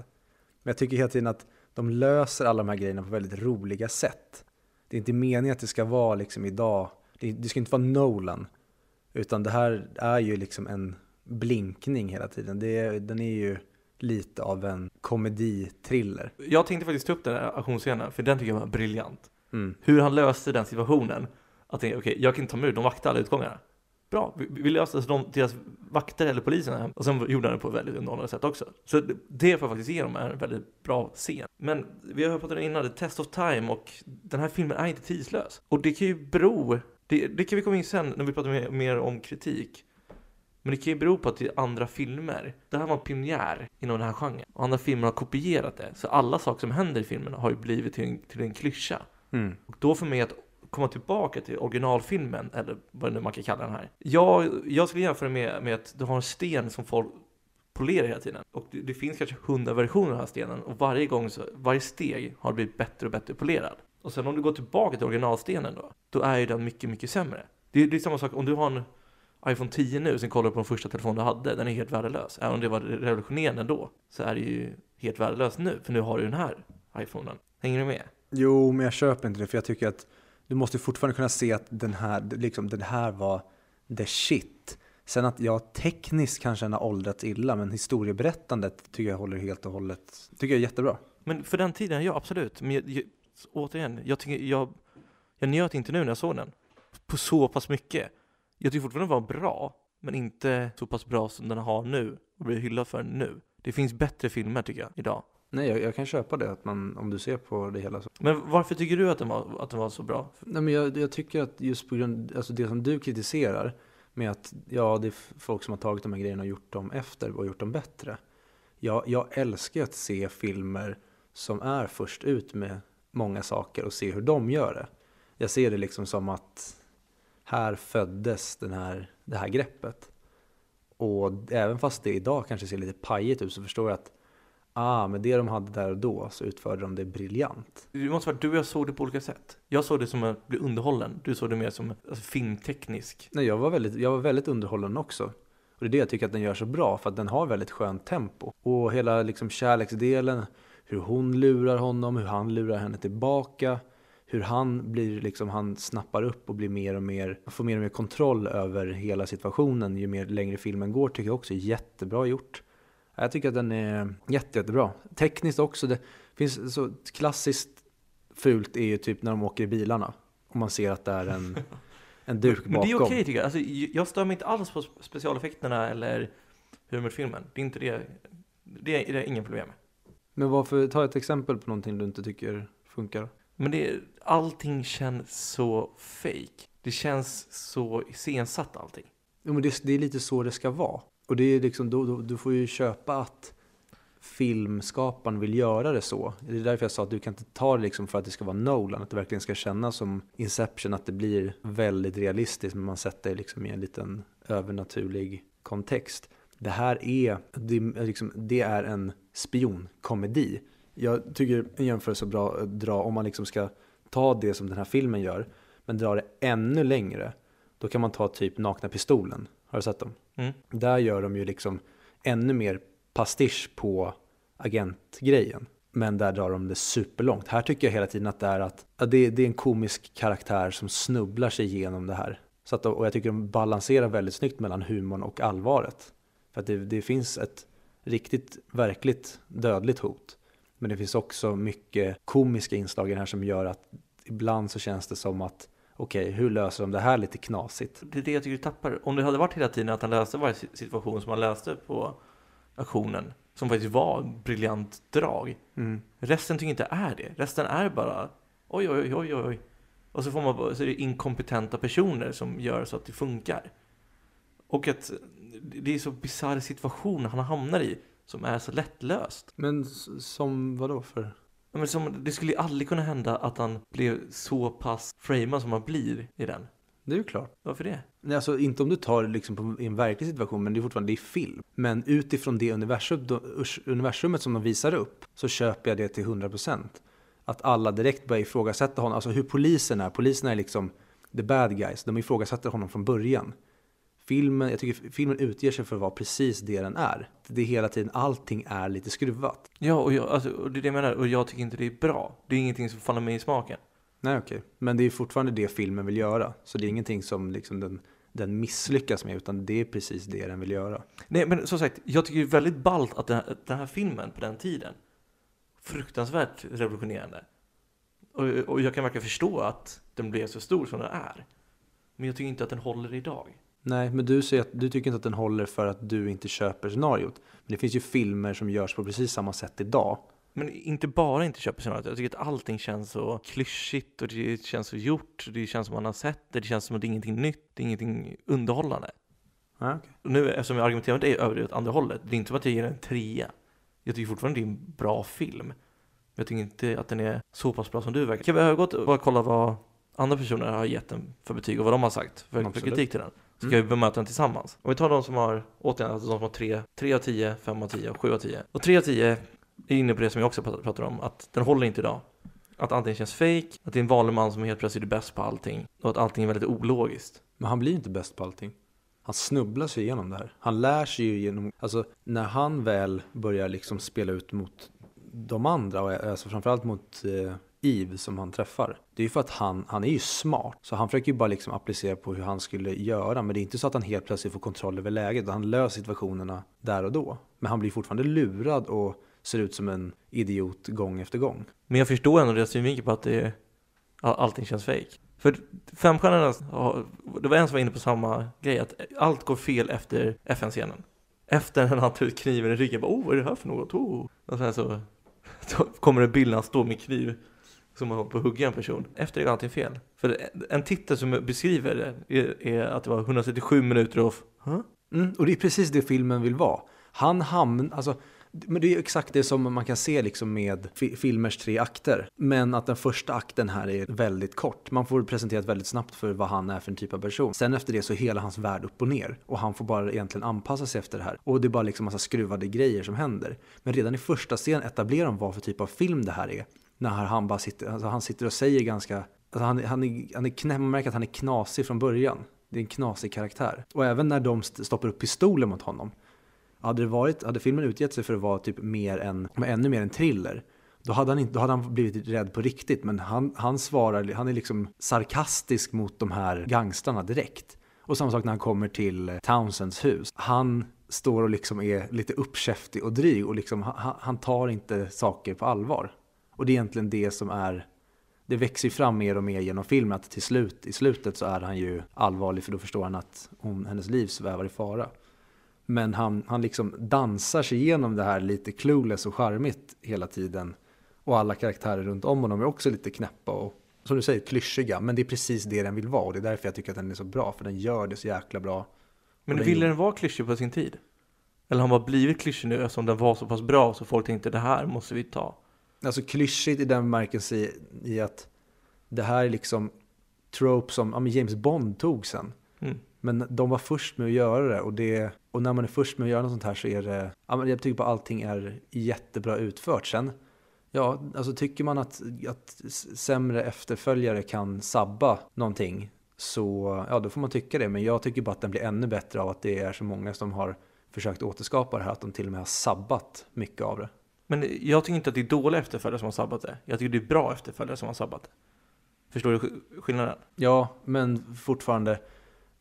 Men jag tycker hela tiden att de löser alla de här grejerna på väldigt roliga sätt. Det är inte meningen att det ska vara liksom idag, det, det ska inte vara Nolan. Utan det här är ju liksom en blinkning hela tiden. Det, den är ju lite av en komedi-thriller. Jag tänkte faktiskt ta upp den här auktionsscenen, för den tycker jag var briljant. Mm. Hur han löste den situationen. Att okej, jag kan inte ta mig ur, de vaktar alla utgångarna. Bra, vi, löste det de, deras vakter eller polisen och sen gjorde han det på ett väldigt underhållande sätt också. Så det, det får jag faktiskt ge dem är en väldigt bra scen. Men vi har pratat om det innan, The Test of Time och den här filmen är inte tidslös. Och det kan ju bero, det, det kan vi komma in sen när vi pratar mer, mer om kritik. Men det kan ju bero på att det är andra filmer. Det här var en pionjär inom den här genren. Och andra filmer har kopierat det. Så alla saker som händer i filmen har ju blivit till en, till en klyscha. Mm. Och då för mig att komma tillbaka till originalfilmen, eller vad nu man kan kalla den här. Jag, jag skulle jämföra med, med att du har en sten som folk polerar hela tiden. Och det, det finns kanske hundra versioner av den här stenen och varje gång, så, varje steg har blivit bättre och bättre polerad. Och sen om du går tillbaka till originalstenen då, då är ju den mycket, mycket sämre. Det, det är samma sak om du har en iPhone 10 nu, sen kollar du på den första telefonen du hade, den är helt värdelös. Även om det var revolutionerande då, så är det ju helt värdelöst nu, för nu har du den här iPhonen. Hänger du med? Jo, men jag köper inte det för jag tycker att du måste fortfarande kunna se att den här, liksom, den här var the shit. Sen att jag tekniskt kanske har åldrats illa, men historieberättandet tycker jag håller helt och hållet, tycker jag är jättebra. Men för den tiden, ja absolut. Men jag, jag, återigen, jag, tycker, jag, jag njöt inte nu när jag såg den. På så pass mycket. Jag tycker fortfarande den var bra, men inte så pass bra som den har nu och blir hyllad för nu. Det finns bättre filmer tycker jag, idag. Nej, jag, jag kan köpa det, att man, om du ser på det hela så. Men varför tycker du att den var, att den var så bra? Nej, men jag, jag tycker att just på grund, alltså det som du kritiserar, med att ja, det är folk som har tagit de här grejerna och gjort dem efter och gjort dem bättre. Jag, jag älskar att se filmer som är först ut med många saker och se hur de gör det. Jag ser det liksom som att här föddes den här, det här greppet. Och även fast det idag kanske ser lite pajigt ut så förstår jag att ah, med det de hade där och då så utförde de det briljant. Det måste vara du och jag såg det på olika sätt. Jag såg det som att bli underhållen. Du såg det mer som alltså, filmteknisk. Nej, jag var, väldigt, jag var väldigt underhållen också. Och det är det jag tycker att den gör så bra, för att den har väldigt skönt tempo. Och hela liksom kärleksdelen, hur hon lurar honom, hur han lurar henne tillbaka. Hur han blir liksom, han snappar upp och blir mer och mer, får mer och mer kontroll över hela situationen ju mer längre filmen går tycker jag också är jättebra gjort. Jag tycker att den är jätte, jättebra. Tekniskt också, det finns så klassiskt fult är ju typ när de åker i bilarna. Och man ser att det är en, en duk bakom. Men det är okej okay, tycker jag. Alltså, jag stör mig inte alls på specialeffekterna eller humorfilmen. Det är inte det. Det är, det är ingen problem med. Men varför, ta ett exempel på någonting du inte tycker funkar. Men det, allting känns så fake. Det känns så iscensatt allting. Jo men det, det är lite så det ska vara. Och det är liksom, då, då, du får ju köpa att filmskaparen vill göra det så. Det är därför jag sa att du kan inte ta det liksom för att det ska vara Nolan, att det verkligen ska kännas som Inception, att det blir väldigt realistiskt, men man sätter det liksom i en liten övernaturlig kontext. Det här är, det, liksom, det är en spionkomedi. Jag tycker en jämförelse är bra att dra om man liksom ska ta det som den här filmen gör, men dra det ännu längre. Då kan man ta typ Nakna Pistolen. Har du sett dem? Mm. Där gör de ju liksom ännu mer pastisch på agentgrejen. Men där drar de det superlångt. Här tycker jag hela tiden att det är att ja, det, det, är en komisk karaktär som snubblar sig igenom det här. Så att, och jag tycker de balanserar väldigt snyggt mellan humorn och allvaret. För att det, det finns ett riktigt, verkligt dödligt hot. Men det finns också mycket komiska inslag i det här som gör att ibland så känns det som att okej, okay, hur löser de det här lite knasigt? Det är det jag tycker du tappar. Om det hade varit hela tiden att han löste varje situation som han löste på aktionen, som faktiskt var briljant drag. Mm. Resten tycker inte är det. Resten är bara oj, oj, oj, oj, oj. Och så får man så är det inkompetenta personer som gör så att det funkar. Och att det är så bisarra situationer han hamnar i som är så lättlöst. Men som vad då för? Men som, det skulle ju aldrig kunna hända att han blev så pass framad som han blir i den. Det är ju klart. Varför det? Nej, alltså inte om du tar liksom på, i en verklig situation, men det är fortfarande det är film. Men utifrån det universum, universumet som de visar upp så köper jag det till 100%. Att alla direkt börjar ifrågasätta honom, alltså hur polisen är. Polisen är liksom the bad guys, de ifrågasätter honom från början filmen, jag tycker filmen utger sig för att vara precis det den är. Det är hela tiden, allting är lite skruvat. Ja, och, jag, alltså, och det är det jag menar, och jag tycker inte det är bra. Det är ingenting som faller mig i smaken. Nej, okej. Okay. Men det är fortfarande det filmen vill göra. Så det är ingenting som liksom den, den misslyckas med, utan det är precis det den vill göra. Nej, men som sagt, jag tycker det är väldigt ballt att den här, den här filmen på den tiden, fruktansvärt revolutionerande. Och, och jag kan verkligen förstå att den blev så stor som den är. Men jag tycker inte att den håller idag. Nej, men du säger att du tycker inte att den håller för att du inte köper scenariot. Men det finns ju filmer som görs på precis samma sätt idag. Men inte bara inte köper scenariot. Jag tycker att allting känns så klyschigt och det känns så gjort. Det känns som man har sett det. Det känns som att det är ingenting nytt. Det är ingenting underhållande. Ah, okay. Nu eftersom jag argumenterar med dig över det andra hållet. Det är inte som att jag ger en trea. Jag tycker fortfarande det är en bra film. Jag tycker inte att den är så pass bra som du verkar. Kan vi övergå till att kolla vad andra personer har gett den för betyg och vad de har sagt för, för kritik till den? Ska mm. vi bemöta den tillsammans? Om vi tar de som har, återigen, alltså de som har 3, 3 av 10, 5 av 10 och 7 av 10. Och 3 av 10 är inne på det som jag också pratar om, att den håller inte idag. Att allting känns fake, att det är en vanlig man som helt plötsligt är bäst på allting och att allting är väldigt ologiskt. Men han blir inte bäst på allting. Han snubblar sig igenom det här. Han lär sig ju genom, alltså när han väl börjar liksom spela ut mot de andra, alltså framförallt mot eh, Eve som han träffar. Det är ju för att han, han är ju smart. Så han försöker ju bara liksom applicera på hur han skulle göra. Men det är inte så att han helt plötsligt får kontroll över läget. Han löser situationerna där och då. Men han blir fortfarande lurad och ser ut som en idiot gång efter gång. Men jag förstår ändå deras synvinkel på att det, allting känns fake. För femstjärnorna, det var en som var inne på samma grej, att allt går fel efter FN-scenen. Efter när han tar ut kniven i ryggen, bara, oh vad är det här för något? Oh. Och sen så, så kommer det bilden, han står med kniv som har på att hugga en person. Efter det är allting fel. För en titel som beskriver det är, är att det var 137 minuter av, huh? Mm, och det är precis det filmen vill vara. Han hamnar, alltså men det är exakt det som man kan se liksom med filmers tre akter. Men att den första akten här är väldigt kort. Man får presenterat väldigt snabbt för vad han är för en typ av person. Sen efter det så är hela hans värld upp och ner. Och han får bara egentligen anpassa sig efter det här. Och det är bara liksom massa skruvade grejer som händer. Men redan i första scenen etablerar de vad för typ av film det här är. När han bara sitter, alltså han sitter och säger ganska, alltså han, han, är, han är knä, man märker att han är knasig från början. Det är en knasig karaktär. Och även när de stoppar upp pistolen mot honom hade, det varit, hade filmen utgett sig för att vara typ mer än, ännu mer en thriller, då hade, han inte, då hade han blivit rädd på riktigt. Men han, han svarar, han är liksom sarkastisk mot de här gangstrarna direkt. Och samma sak när han kommer till Townsends hus. Han står och liksom är lite uppkäftig och dryg och liksom, han, han tar inte saker på allvar. Och det är egentligen det som är det växer fram mer och mer genom filmen att till slut, i slutet så är han ju allvarlig för då förstår han att hon, hennes liv svävar i fara. Men han, han liksom dansar sig igenom det här lite clueless och charmigt hela tiden. Och alla karaktärer runt om honom är också lite knäppa och som du säger klyschiga. Men det är precis det den vill vara och det är därför jag tycker att den är så bra. För den gör det så jäkla bra. Men ville den vara klyschig på sin tid? Eller har den bara blivit klyschig nu eftersom den var så pass bra så folk tänkte det här måste vi ta? Alltså klyschigt i den bemärkelsen i, i att det här är liksom trope som ja, James Bond tog sen. Mm. Men de var först med att göra det och, det och när man är först med att göra något sånt här så är det, jag tycker bara allting är jättebra utfört. Sen, ja, alltså tycker man att, att sämre efterföljare kan sabba någonting så, ja då får man tycka det. Men jag tycker bara att den blir ännu bättre av att det är så många som har försökt återskapa det här, att de till och med har sabbat mycket av det. Men jag tycker inte att det är dåliga efterföljare som har sabbat det. Jag tycker det är bra efterföljare som har sabbat det. Förstår du skillnaden? Ja, men fortfarande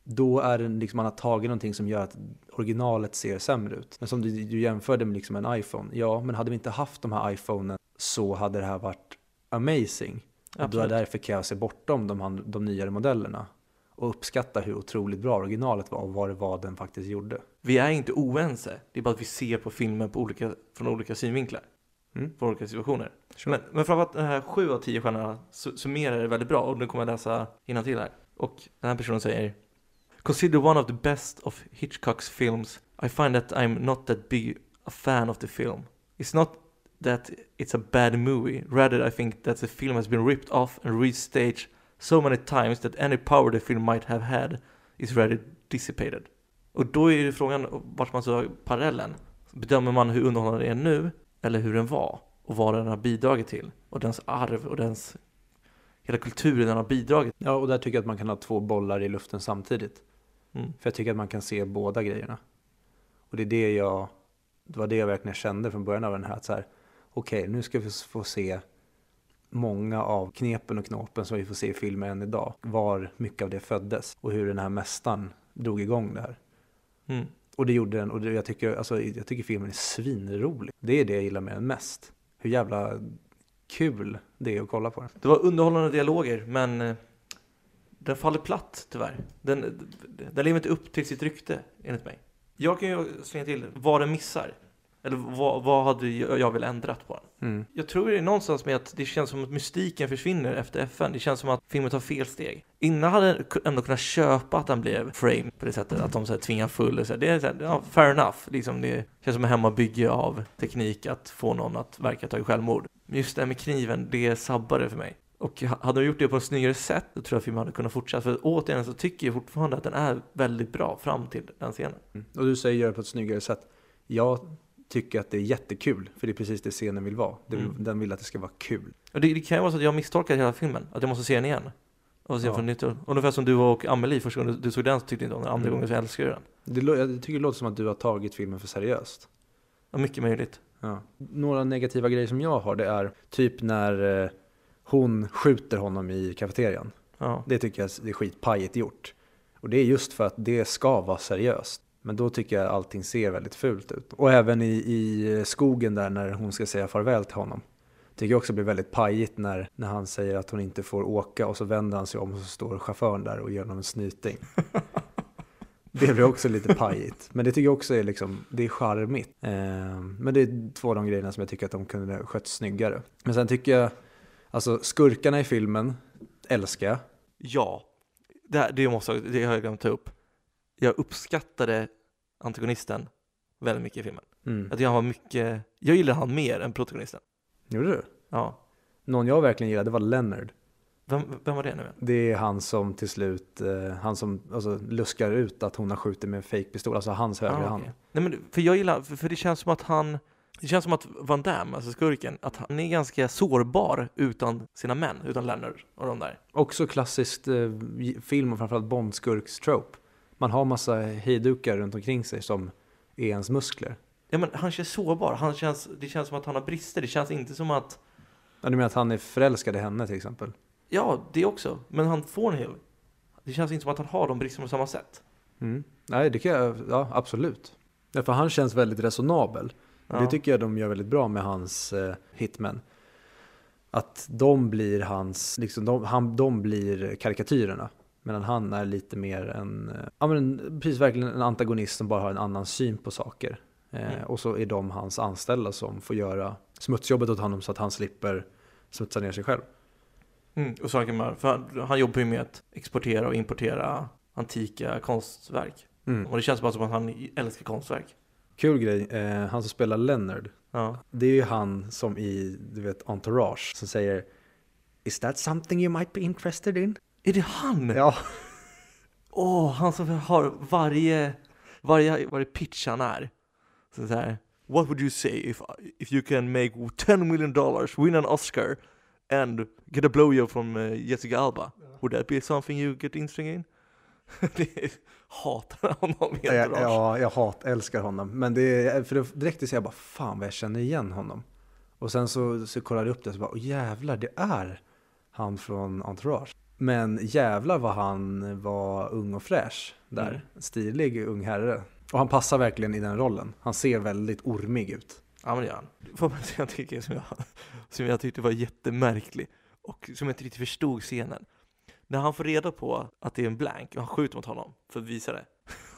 då är det liksom man har tagit någonting som gör att originalet ser sämre ut. Men som du, du jämförde med liksom en iPhone. Ja, men hade vi inte haft de här iPhonen så hade det här varit amazing. Och då är därför kan jag se bortom de, de nyare modellerna och uppskatta hur otroligt bra originalet var och vad det var den faktiskt gjorde. Vi är inte oense, det är bara att vi ser på filmen på olika, från olika synvinklar. Mm. På olika situationer. Sure. Men, men framförallt den här 7 av 10 stjärnorna summerar det väldigt bra och nu kommer jag läsa till här. Och den här personen säger Considered one of the best of Hitchcock's films, I find that I'm not that big a fan of the film. It's not that it's a bad movie, rather I think that the film has been ripped off and restaged so many times that any power the film might have had is rather dissipated. Och då är ju frågan vart man så parallellen. Bedömer man hur underhållande den är nu, eller hur den var? Och vad den har bidragit till? Och dens arv och dens hela kulturen den har bidragit. Ja, och där tycker jag att man kan ha två bollar i luften samtidigt. Mm. För jag tycker att man kan se båda grejerna. Och det är det jag, det var det jag verkligen kände från början av den här. Att så här, okej, okay, nu ska vi få se många av knepen och knapen som vi får se i filmen än idag. Var mycket av det föddes och hur den här mästaren drog igång det här. Mm. Och det gjorde den, och det, jag, tycker, alltså, jag tycker filmen är svinrolig. Det är det jag gillar med den mest. Hur jävla kul det är att kolla på den. Det var underhållande dialoger, men eh, den faller platt tyvärr. Den, den lever inte upp till sitt rykte, enligt mig. Jag kan ju slänga till vad den missar. Eller vad, vad hade jag väl ändrat på den? Mm. Jag tror det är någonstans med att det känns som att mystiken försvinner efter FN. Det känns som att filmen tar fel steg. Innan hade jag ändå kunnat köpa att den blev frame på det sättet, att de så här, tvingar full. Så här, det är så här, ja, fair enough. Liksom, det känns som en hemmabygge av teknik att få någon att verka ta självmord. Men just det här med kniven, det sabbade för mig. Och hade de gjort det på ett snyggare sätt, då tror jag filmen hade kunnat fortsätta. För återigen så tycker jag fortfarande att den är väldigt bra fram till den scenen. Mm. Och du säger göra det på ett snyggare sätt. Jag tycker att det är jättekul, för det är precis det scenen vill vara. Mm. Den vill att det ska vara kul. Och det, det kan ju vara så att jag misstolkat hela filmen, att jag måste se den igen. Och se ja. från nytt. Ungefär som du och Amelie första gången du såg den så tyckte inte om den, andra mm. gången så älskar du den. Det, jag tycker det låter som att du har tagit filmen för seriöst. Ja, mycket möjligt. Ja. Några negativa grejer som jag har, det är typ när eh, hon skjuter honom i kafeterian. Ja. Det tycker jag det är skitpajigt gjort. Och det är just för att det ska vara seriöst. Men då tycker jag allting ser väldigt fult ut. Och även i, i skogen där när hon ska säga farväl till honom. Tycker jag också blir väldigt pajigt när, när han säger att hon inte får åka och så vänder han sig om och så står chauffören där och ger honom en snyting. Det blir också lite pajigt. Men det tycker jag också är liksom, det är charmigt. Eh, men det är två av de grejerna som jag tycker att de kunde skött snyggare. Men sen tycker jag, alltså skurkarna i filmen älskar jag. Ja, det, här, det, måste, jag- det har jag glömt ta upp. Jag uppskattade antagonisten väldigt mycket i filmen. Mm. Jag tycker han var mycket, jag gillar han mer än protagonisten. Gjorde du? Ja. Någon jag verkligen gillade var Leonard. Vem, vem var det nu igen? Det är han som till slut, eh, han som alltså, luskar ut att hon har skjutit med en fake-pistol, alltså hans högra Ah, hand. okej. Nej men för jag gillar, för, för det känns som att han, det känns som att Van Damme, alltså skurken, att han är ganska sårbar utan sina män, utan Leonard och de där. Också klassiskt eh, film och framförallt Bondskurks-trope. Man har massa hejdukar runt omkring sig som är ens muskler. Ja men han känns sårbar, han känns, det känns som att han har brister, det känns inte som att, Ja, du menar att han är förälskad i henne till exempel? ja det också, men han får en hel, det känns inte som att han har de bristerna på samma sätt. Mm. Nej, det kan jag, ja absolut. Ja, för han känns väldigt resonabel. Ja. Det tycker jag de gör väldigt bra med hans eh, hitmen. Att de blir hans, liksom de, han, de blir karikatyrerna. Medan han är lite mer en, ja men precis verkligen en antagonist som bara har en annan syn på saker. Eh, Mm. Och så är de hans anställda som får göra smutsjobbet åt honom så att han slipper smutsa ner sig själv. Mm, och saker med, för han, han jobbar ju med att exportera och importera antika konstverk. Mm. Och det känns bara som att han älskar konstverk. Kul grej, eh, han som spelar Leonard, Ja. det är ju han som i, du vet, Entourage som säger Is that something you might be interested in? Är det han? Ja, Åh, han som har varje, varje, varje pitch han är. Så så här, What would you say if, if you can make 10 million dollars, win an Oscar and get a blowjob from uh, Jessica Alba? Would that be something you get interested in? det hatar honom helt rakt. ja, jag hat, älskar honom. Men det för då direkt så jag bara fan vad jag känner igen honom. Och sen så, så kollar jag upp det och så bara, åh jävlar det är han från Entourage. Men jävlar vad han var ung och fräsch där. Mm. Stilig ung herre. Och han passar verkligen i den rollen. Han ser väldigt ormig ut. Ja men det gör han. Får man säga en till grej som jag, som jag tyckte var jättemärklig och som jag inte riktigt förstod scenen. När han får reda på att det är en blank och han skjuter mot honom för att visa det.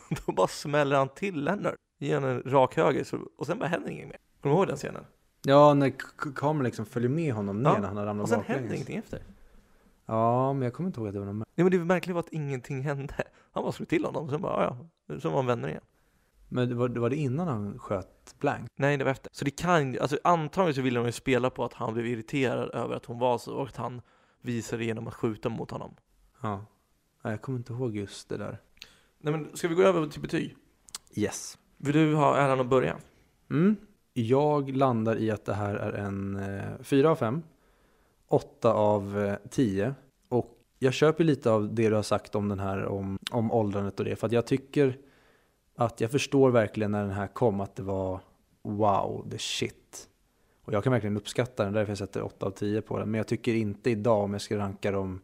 Då bara smäller han till Lennart. Ger honom en rak höger så, och sen bara händer inget mer. Kommer du ihåg den scenen? Ja, när kameran liksom följer med honom ner Ja, när han har ramlat Och sen baklänges. händer ingenting efter. Ja, men jag kommer inte ihåg att det var någon mer. Nej men det märkliga var att ingenting hände. Han bara slog till honom sen bara, ja, ja. Sen var han vänner igen. Men det var, var det innan han sköt blank? Nej, det var efter. Så det kan alltså antagligen så ville de ju spela på att han blev irriterad över att hon var så och att han visade genom att skjuta mot honom. Ja. Nej, jag kommer inte ihåg just det där. Nej men ska vi gå över till betyg? Yes. Vill du ha äran att börja? Mm. Jag landar i att det här är en eh, 4 av 5, 8 av eh, 10. Och jag köper lite av det du har sagt om den här, om, om åldrandet och det. För att jag tycker att jag förstår verkligen när den här kom att det var wow, the shit. Och jag kan verkligen uppskatta den, därför jag sätter 8 av 10 på den. Men jag tycker inte idag om jag ska ranka de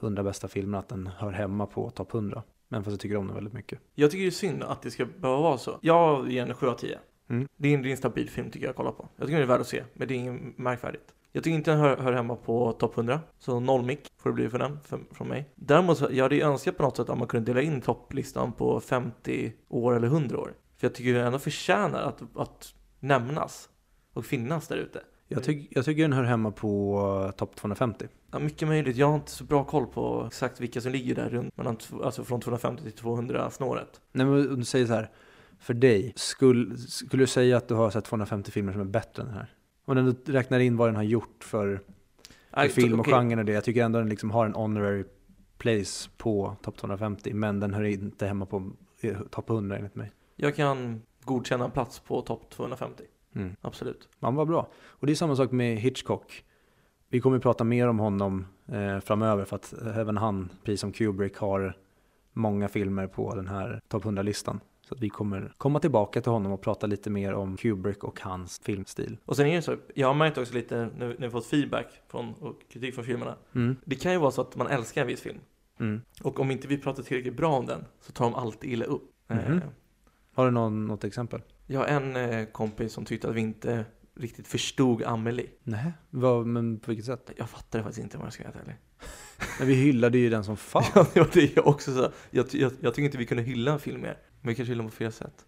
100 bästa filmerna att den hör hemma på topp 100. Men fast jag tycker om den väldigt mycket. Jag tycker det är synd att det ska behöva vara så. Jag ger den 7 av 10. Mm. Det, är en, det är en stabil film tycker jag att kolla på. Jag tycker den är värd att se, men det är inget märkvärdigt. Jag tycker inte den hör, hör hemma på topp 100, så noll mick får det bli för den, för, från mig. Däremot så, jag hade ju önskat på något sätt att man kunde dela in topplistan på 50 år eller 100 år. För jag tycker den ändå förtjänar att, att nämnas och finnas där ute. Jag, tyck, jag tycker den hör hemma på uh, topp 250. Ja, mycket möjligt. Jag har inte så bra koll på exakt vilka som ligger där runt, mellan, alltså från 250 till 200 snåret. Nej men du säger så här, för dig, skulle, skulle du säga att du har sett 250 filmer som är bättre än den här? Om du räknar in vad den har gjort för, för film och okej. genren och det, jag tycker ändå den liksom har en honorary place på topp 250, men den hör inte hemma på eh, topp 100 enligt mig. Jag kan godkänna en plats på topp 250. Mm. Absolut. Man var bra. Och det är samma sak med Hitchcock. Vi kommer ju prata mer om honom eh, framöver för att även han, precis som Kubrick, har många filmer på den här topp 100-listan. Så att vi kommer komma tillbaka till honom och prata lite mer om Kubrick och hans filmstil. Och sen är det så, jag har märkt också lite när vi fått feedback från, och kritik från filmerna. Mm. Det kan ju vara så att man älskar en viss film. Mm. Och om inte vi pratar tillräckligt bra om den så tar de alltid illa upp. Mhm. Eh, Har du någon, något exempel? Jag har en eh, kompis som tyckte att vi inte riktigt förstod Amelie. Nej, vad, men på vilket sätt? Jag fattar faktiskt inte vad jag ska helt ärlig. Men vi hyllade ju den som fan. Ja, det var det jag också sa. Jag, jag, jag tycker inte vi kunde hylla en film mer. Men vi kanske hyllar den på fel sätt.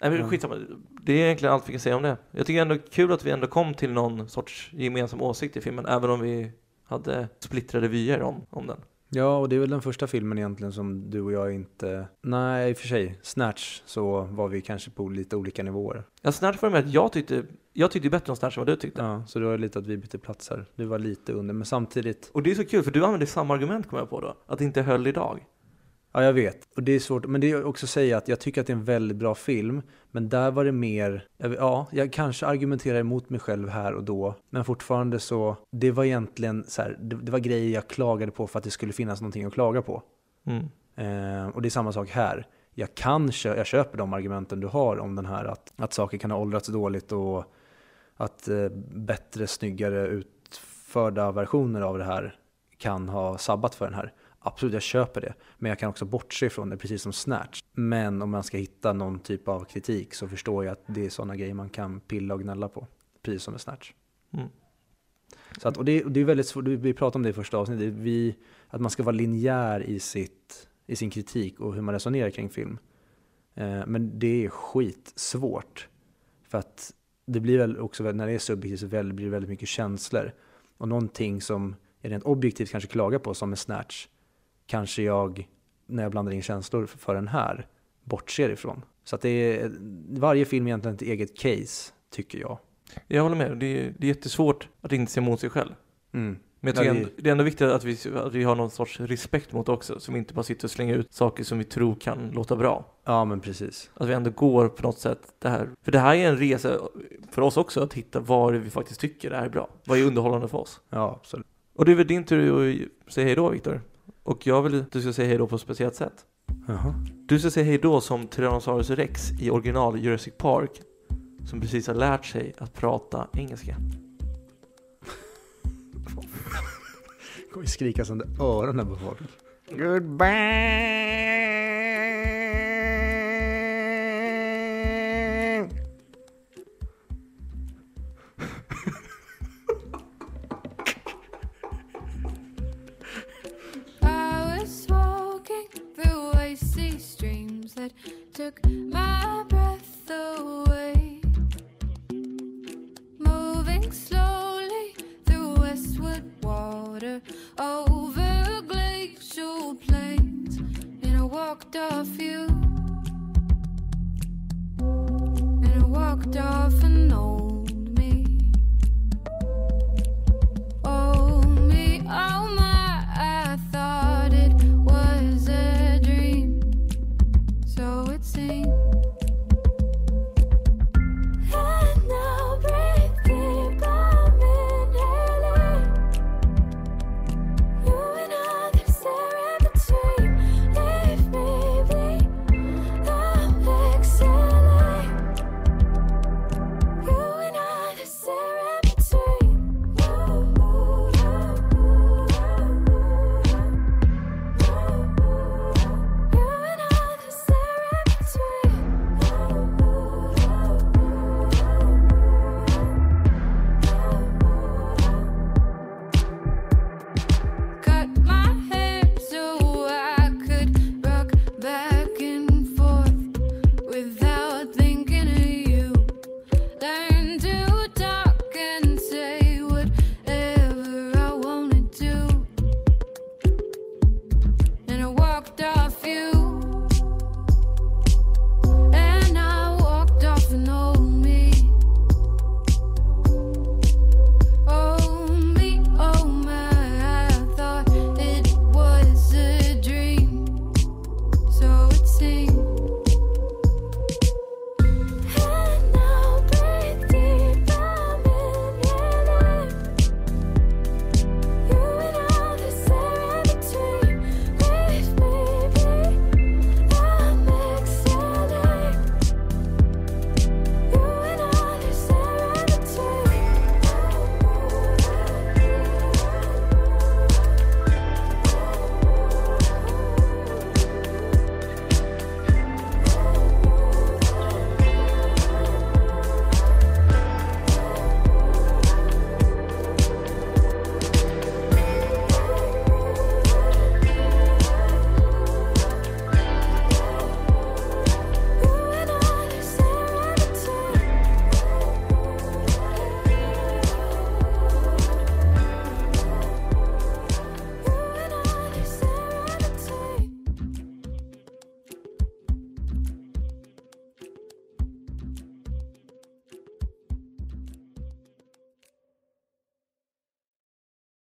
Nej men Ja. skitsamma. Det är egentligen allt vi kan säga om det. Jag tycker ändå kul att vi ändå kom till någon sorts gemensam åsikt i filmen. Även om vi hade splittrade vyer om, om den. Ja, och det är väl den första filmen egentligen som du och jag inte... Nej, i och för sig. Snatch så var vi kanske på lite olika nivåer. Jag Snatch var med att jag tyckte, jag tyckte bättre om Snatch än vad du tyckte. Ja, så det var lite att vi bytte platser. Du var lite under, men samtidigt... Och det är så kul för du använde samma argument kom jag på då. Att det inte höll idag. Ja, jag vet. Och det är svårt. Men det är också att säga att jag tycker att det är en väldigt bra film. Men där var det mer... Ja, jag kanske argumenterar emot mig själv här och då. Men fortfarande så... Det var egentligen så här, det, det var grejer jag klagade på för att det skulle finnas någonting att klaga på. Mm. Eh, och det är samma sak här. Jag kan kö- jag köper de argumenten du har om den här att, att saker kan ha åldrats dåligt och att eh, bättre, snyggare utförda versioner av det här kan ha sabbat för den här. Absolut, jag köper det. Men jag kan också bortse ifrån det, precis som Snatch. Men om man ska hitta någon typ av kritik så förstår jag att det är sådana grejer man kan pilla och gnälla på. Precis som med Snatch. Mm. Så att, och det, det är väldigt svårt, vi pratade om det i första avsnittet, vi, att man ska vara linjär i, sitt, i sin kritik och hur man resonerar kring film. Eh, men det är skitsvårt. För att det blir väl också, när det är subjektivt så blir det väldigt mycket känslor. Och någonting som jag rent objektivt kanske klagar på, som med Snatch, kanske jag, när jag blandar in känslor för den här, bortser ifrån. Så att det är, varje film är egentligen ett eget case, tycker jag. Jag håller med. Det är, det är jättesvårt att inte se emot sig själv. Mm. Men jag tycker ändå, det är ändå viktigt att vi, att vi har någon sorts respekt mot också. Så vi inte bara sitter och slänger ut saker som vi tror kan låta bra. Ja, men precis. Att vi ändå går på något sätt det här. För det här är en resa för oss också att hitta vad vi faktiskt tycker är bra. Vad är underhållande för oss? Ja, absolut. Och det är väl din tur att säga hej då Viktor. Och jag vill att du ska säga hej då på ett speciellt sätt. Jaha. Du ska säga hej då som Tyrannosaurus rex i original Jurassic Park. Som precis har lärt sig att prata engelska. kommer skrikas under öronen på folk. Goodbye!